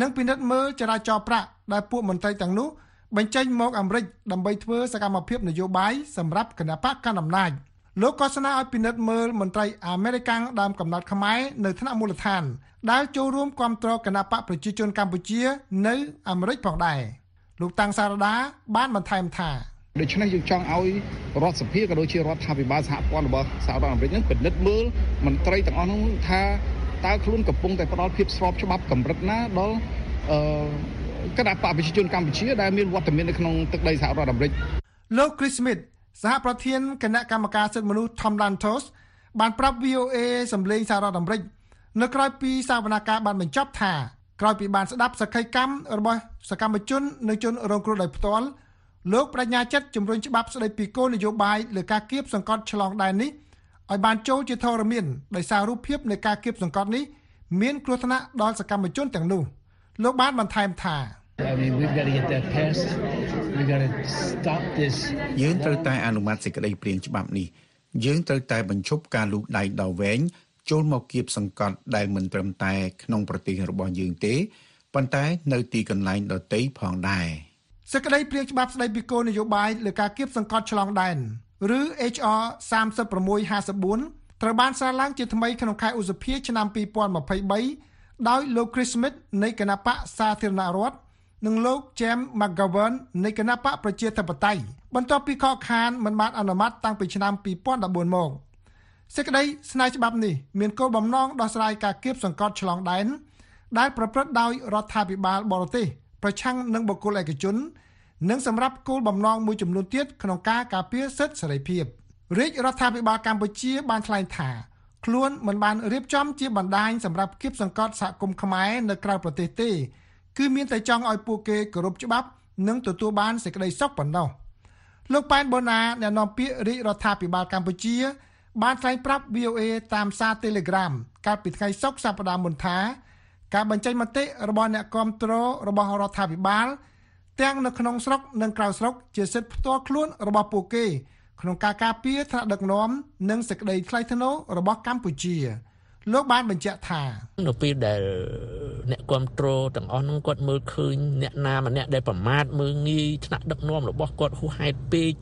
និងពិនិត្យមើលចរាចរណ៍ប្រាក់ដែលពួកមន្ត្រីទាំងនោះបញ្ចេញមកអាមេរិកដើម្បីធ្វើសកម្មភាពនយោបាយសម្រាប់គណបកកណ្ដាលអំណាច លោកក៏ស្នើឲ្យពិនិត្យមើលមន្ត្រីអាមេរិកដើមកំណត់ខ្មែរនៅថ្នាក់មូលដ្ឋាន ដែលចូលរួមគាំទ្រគណបកប្រជាជនកម្ពុជា នៅអាមេរិកផងដែរលោកតាំងសារដាបានបន្ថែមថាដូច្នេះយើងចង់ឲ្យរដ្ឋសភាក៏ដូចជារដ្ឋាភិបាលសហព័ន្ធរបស់សហរដ្ឋអាមេរិកនឹងពិនិត្យមើលមន្ត្រីទាំងអស់នោះថាតើខ្លួនកំពុងតែផ្ដល់ភាពស្របច្បាប់កម្រិតណាដល់អឺគណៈបកប្រជាជនកម្ពុជាដែលមានវត្តមាននៅក្នុងទឹកដីសហរដ្ឋអាមេរិកលោក Chris Smith សហប្រធានគណៈកម្មការសិទ្ធិមនុស្ស Tom Lantos បានប្រាប់ VOA សម្លេងសហរដ្ឋអាមេរិកនៅក្រៅពីសវនកម្មបានបញ្ចប់ថាក្រោយពីបានស្ដាប់សក្ខីកម្មរបស់សកម្មជននិងជនរងគ្រោះដោយផ្ទាល់លោកបញ្ញាចិត្តជំរុញច្បាប់ស្តីពីគោលនយោបាយលើការគៀបសង្កត់ឆ្លងដែននេះឲ្យបានចូលជាធរមានដោយសាររូបភាពនៃការគៀបសង្កត់នេះមានគ្រោះថ្នាក់ដល់សកម្មជនទាំងនោះលោកបានបន្ថែមថា I mean we've got to get that passed. We got to stop this. យើងត្រូវតែអនុម័តសេចក្តីព្រាងច្បាប់នេះយើងត្រូវតែបញ្ឈប់ការលូកដៃដល់វែងចូលមកគៀបសង្កត់ដែលមិនត្រឹមតែក្នុងប្រទេសរបស់យើងទេប៉ុន្តែនៅទីកន្លែងដទៃផងដែរសេចក្តីព្រាងច្បាប់ស្តីពីគោលនយោបាយលើការគៀបសង្កត់ឆ្លងដែនឬ HR 3654ត្រូវបានសារឡើងជាថ្មីក្នុងខែឧសភាឆ្នាំ2023ដោយលោក Chris Smith នៃគណៈបកសាធារណរដ្ឋ និងលោក James McGovern នៃគណៈបកប្រជាធិបតេយ្យបន្ទាប់ពីខកខានមិនបានអនុម័តតាំងពីឆ្នាំ2014មកសេចក្តីស្នើច្បាប់នេះមានគោលបំណងដោះស្រាយការគៀបសង្កត់ឆ្លងដែនដែលប្រព្រឹត្តដោយរដ្ឋាភិបាលបរទេសប្រឆាំងនឹងបុគ្គលឯកជននិងសម្រាប់គោលបំណងមួយចំនួនទៀតក្នុងការការពារសិទ្ធិសេរីភាពរាជរដ្ឋាភិបាលកម្ពុជាបានថ្លែងថាខ្លួនមិនបានរៀបចំជាបណ្ដាញសម្រាប់គៀបសង្កត់សហគមន៍ខ្មែរនៅក្រៅប្រទេសទេ គឺមានតែចង់ឲ្យពួកគេគោរពច្បាប់និងទទួលបានសេចក្តីសុខប៉ុណ្ណោះលោកប៉ែនបូណាអ្នកនាំពាក្យរាជរដ្ឋាភិបាលកម្ពុជា បានថ្លែងប្រាប់ VOA តាមសារ Telegram កាលពីថ្ងៃសុក្រសប្តាហ៍មុនថាការបញ្ចេញមតិរបស់អ្នកគាំទ្ររបស់រដ្ឋាភិបាលទាំងនៅក្នុងស្រុកនិងក្រៅស្រុកជាសិទ្ធិផ្ទាល់ខ្លួនរបស់ពួកគេ ក្នុងការការពារថ្នាក់ដឹកនាំនិងសេចក្តីថ្លៃថ្នូររបស់កម្ពុជា លោកបានបញ្ជាក់ថានៅពេលដែលអ្នកគ្រប់គ្រងទាំងអស់នោះគាត់មើលឃើញអ្នកណាម្នាក់ដែលប្រមាថមើលងាយថ្នាក់ដឹកនាំរបស់គាត់ហួសហេតុពេក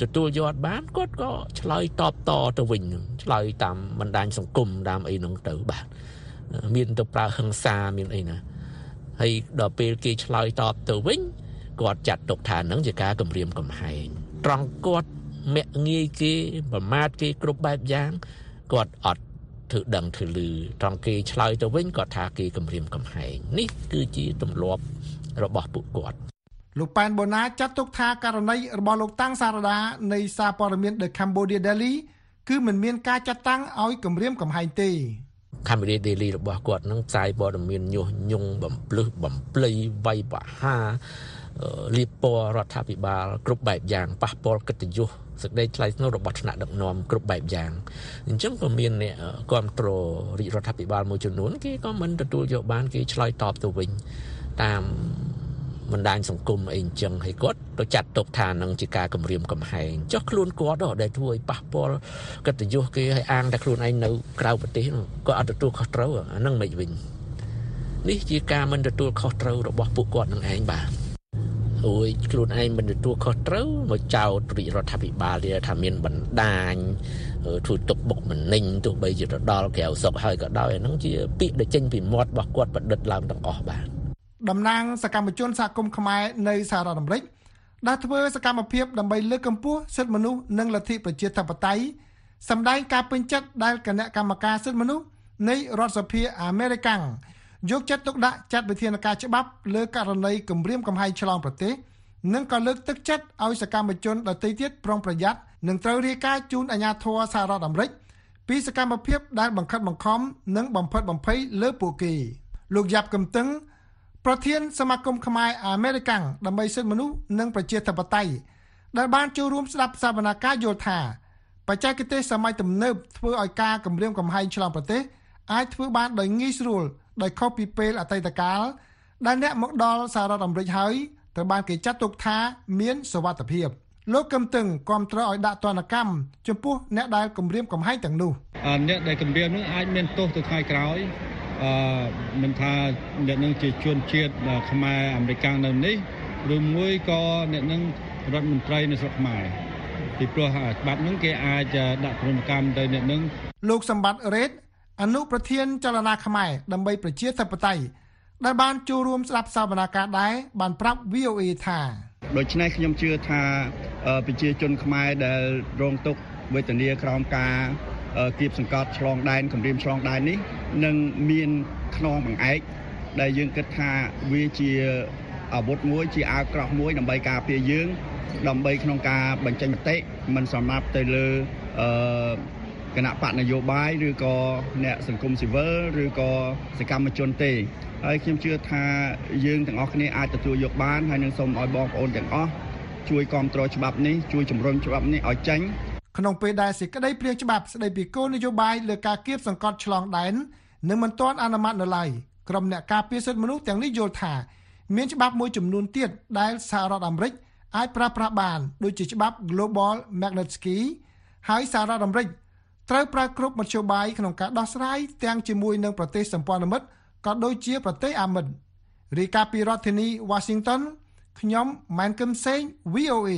ទទួលយកបានគាត់ក៏ឆ្លើយតបតទៅវិញឆ្លើយតាមបណ្ដាញសង្គមតាមអីនោះទៅបាទមានទៅប្រើហិង្សាមានអីណាហើយដល់ពេលគេឆ្លើយតបទៅវិញគាត់ចាត់ទុកថានឹងជាការគំរាមកំហែងត្រង់គាត់មាក់ងាយគេប្រមាថគេគ្រប់បែបយ៉ាងគាត់អត់ ធ្វើដឹងធ្វើលឺត្រង់គេឆ្លើយទៅវិញគាត់ថាគេគំរាមកំហែងនេះគឺជាទម្លាប់របស់ពួកគាត់លោកប៉ែនបូណាចាត់ទុកថាករណីរបស់លោកតាំងសារដានៃសារព័ត៌មាន The Cambodia Daily គឺមិនមានការចាត់តាំងឲ្យគម្រាមកំហែងទេ Cambodia Daily របស់គាត់នឹងផ្សាយព័ត៌មានញុះញង់បំភ្លឺបំភ្លៃវាយបហាលៀបពណ៌រដ្ឋាភិបាលគ្រប់បែបយ៉ាងប៉ះពាល់កិត្តិយស សេចក្តីថ្លៃថ្នូររបស់ថ្នាក់ដឹកនាំគ្រប់បែបយ៉ាងអញ្ចឹងក៏មានអ្នកគ្រប់គ្រងរាជរដ្ឋាភិបាលមួយចំនួនគេក៏មិនទទួលយកបានគេឆ្លើយតបទៅវិញតាមបណ្ដាញសង្គមអីអញ្ចឹងហើយគាត់ទៅចាត់ទុកថានឹងជាការគំរាមកំហែងចុះខ្លួនគាត់ដែលធ្វើឲ្យប៉ះពាល់កិត្តិយសគេឲ្យអាងតែខ្លួនឯងនៅក្រៅប្រទេសគាត់អត់ទទួលខុសត្រូវអានឹងមិនវិញនេះជាការមិនទទួលខុសត្រូវរបស់ពួកគាត់នឹងឯងបាទ អូយខ្លួនឯងមិនទទួលខុសត្រូវមកចោទរាជរដ្ឋាភិបាលទៀតថាមានបណ្ដាញធ្វើទុកបុកម្នេញទោះបីជាទៅដល់ក្រៅស្រុកហើយក៏ដោយអាហ្នឹងជាពាក្យដែលចេញពីមាត់របស់គាត់ប្រឌិតឡើងទាំងអស់បាទតំណាងសកម្មជនសហគមន៍ខ្មែរនៅសហរដ្ឋអាមេរិកដែលធ្វើសកម្មភាពដើម្បីលើកកម្ពស់សិទ្ធិមនុស្សនិងលទ្ធិប្រជាធិបតេយ្យសម្ដែងការពេញចិត្តដែលគណៈកម្មការសិទ្ធិមនុស្សនៃរដ្ឋសភាអាមេរិក យកចិត្តទុកដាក់ចាត់វិធានការច្បាប់លើករណីគម្រាមកំហែងឆ្លងប្រទេសនិងក៏លើកទឹកចិត្តឲ្យសកម្មជនដទៃទៀតប្រុងប្រយ័ត្ននិងត្រូវរាយការណ៍ជូនអាជ្ញាធរសហរដ្ឋអាមេរិកពីសកម្មភាពដែលបង្ខិតបង្ខំនិងបំផិតបំភ័យលើពួកគេលោកយ៉ាប់កំតឹងប្រធានសមាគមខ្មែរអាមេរិកដើម្បីសិទ្ធិមនុស្សនិងប្រជាធិបតេយ្យដែលបានចូលរួមស្ដាប់សវនាការយល់ថាបច្ចេកទេសសម័យទំនើបធ្វើឲ្យការគម្រាមកំហែងឆ្លងប្រទេសអាចធ្វើបានដោយងាយស្រួល ដោយខុសពីពេលអតីតកាលដែលអ្នកមកដល់សហរដ្ឋអាមេរិកហើយត្រូវបានគេចាត់ទុកថាមានសវត្ថភាពលោកកឹមតឹងគ្រប់គ្រងឲ្យដាក់ទណ្ឌកម្មចំពោះអ្នកដែលគម្រាមកំហែងទាំងនោះអ្នកដែលគម្រាមនោះអាចមានទោសទៅថ្ងៃក្រោយអឺមិនថាអ្នកនឹងជាជនជាតិខ្មែរអាមេរិកនៅនេះឬមួយក៏អ្នកនឹងរដ្ឋមន្ត្រីនៅស្រុកខ្មែរពីព្រោះច្បាប់នឹងគេអាចដាក់ទណ្ឌកម្មទៅអ្នកនឹងលោកសម្បត្តិរ៉េត អនុប្រធានចលនាខ្មែរដើម្បីប្រជាធិបតេយ្យដែលបានចូលរួមស្ដាប់សវនាការដែរបានប្រាប់ VOA ថាដូច្នេះខ្ញុំជឿថាប្រជាជនខ្មែរដែលរងទុក្ខវេទនាក្រោមការគៀបសង្កត់ឆ្លងដែនគម្រាមឆ្លងដែននេះនឹងមានខ្នងបង្អែកដែលយើងគិតថាវាជាអាវុធមួយជាអាវក្រោះមួយដើម្បីការពារយើងដើម្បីក្នុងការបញ្ចេញមតិមិនសម្រាប់ទៅលើអឺ គណៈបកនយោបាយឬក៏អ្នកសង្គមស៊ីវិលឬក៏សកម្មជនទេហើយខ្ញុំជឿថាយើងទាំងអស់គ្នាអាចទទួលយកបានហើយនឹងសូមឲ្យបងប្អូនទាំងអស់ជួយគ្រប់គ្រងច្បាប់នេះជួយជំរុញច្បាប់នេះឲ្យចេញក្នុងពេលដែលសេចក្តីព្រាងច្បាប់ស្តីពីគោលនយោបាយលើការគៀបសង្កត់ឆ្លងដែននឹងមិនទាន់អនុម័តនៅឡើយក្រុមអ្នកការពារសិទ្ធិមនុស្សទាំងនេះយល់ថាមានច្បាប់មួយចំនួនទៀតដែលសហរដ្ឋអាមេរិកអាចប្រើប្រាស់បានដូចជាច្បាប់ Global Magnitsky ហើយសហរដ្ឋអាមេរិក ត្រូវប្រើគ្រប់មធ្យោបាយក្នុងការដោះស្រាយទាំងជាមួយនឹងប្រទេសសម្ព័ន្ធមិត្តក៏ដូចជាប្រទេសអាមិតរីកាពីរដ្ឋធានី Washington ខ្ញុំម៉ែនកឹមសេង VOA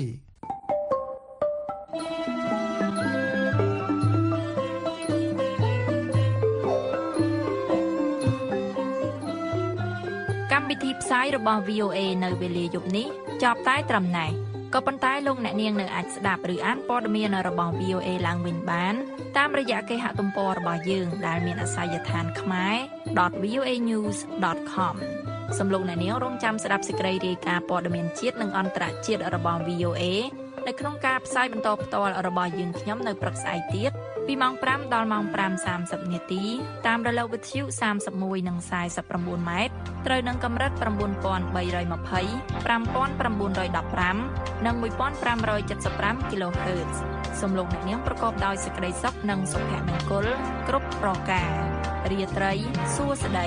កម្មវិធីផ្សាយរបស់ VOA នៅវេលាយប់នេះចប់តែត្រឹមណេះ ក៏ប៉ុន្តែលោកអ្នកនាងនៅអាចស្ដាប់ឬអានព័ត៌មានរបស់ VOA ឡើងវិញបាន តាមរយៈគេហទំព័ររបស់យើងដែលមានអាសយដ្ឋានខ្មែរ .voanews.com សំឡេងអ្នកនាងរងចាំស្ដាប់សេចក្តីរាយការណ៍ព័ត៌មានជាតិនិងអន្តរជាតិរបស់ VOA នៅក្នុងការផ្សាយបន្តផ្ទាល់របស់យើងខ្ញុំនៅព្រឹកស្អែកទៀត ពីម៉ោង5ដល់ម៉ោង5:30នាទីតាមរលកវិទ្យុ31និង49ម៉ែត្រត្រូវនឹងកម្រិត9320 5915និង1575 kHz សំឡេងអ្នកនាងប្រកបដោយសេចក្តីសុខនិងសុភមង្គលគ្រប់ប្រការរាត្រីសួស្តី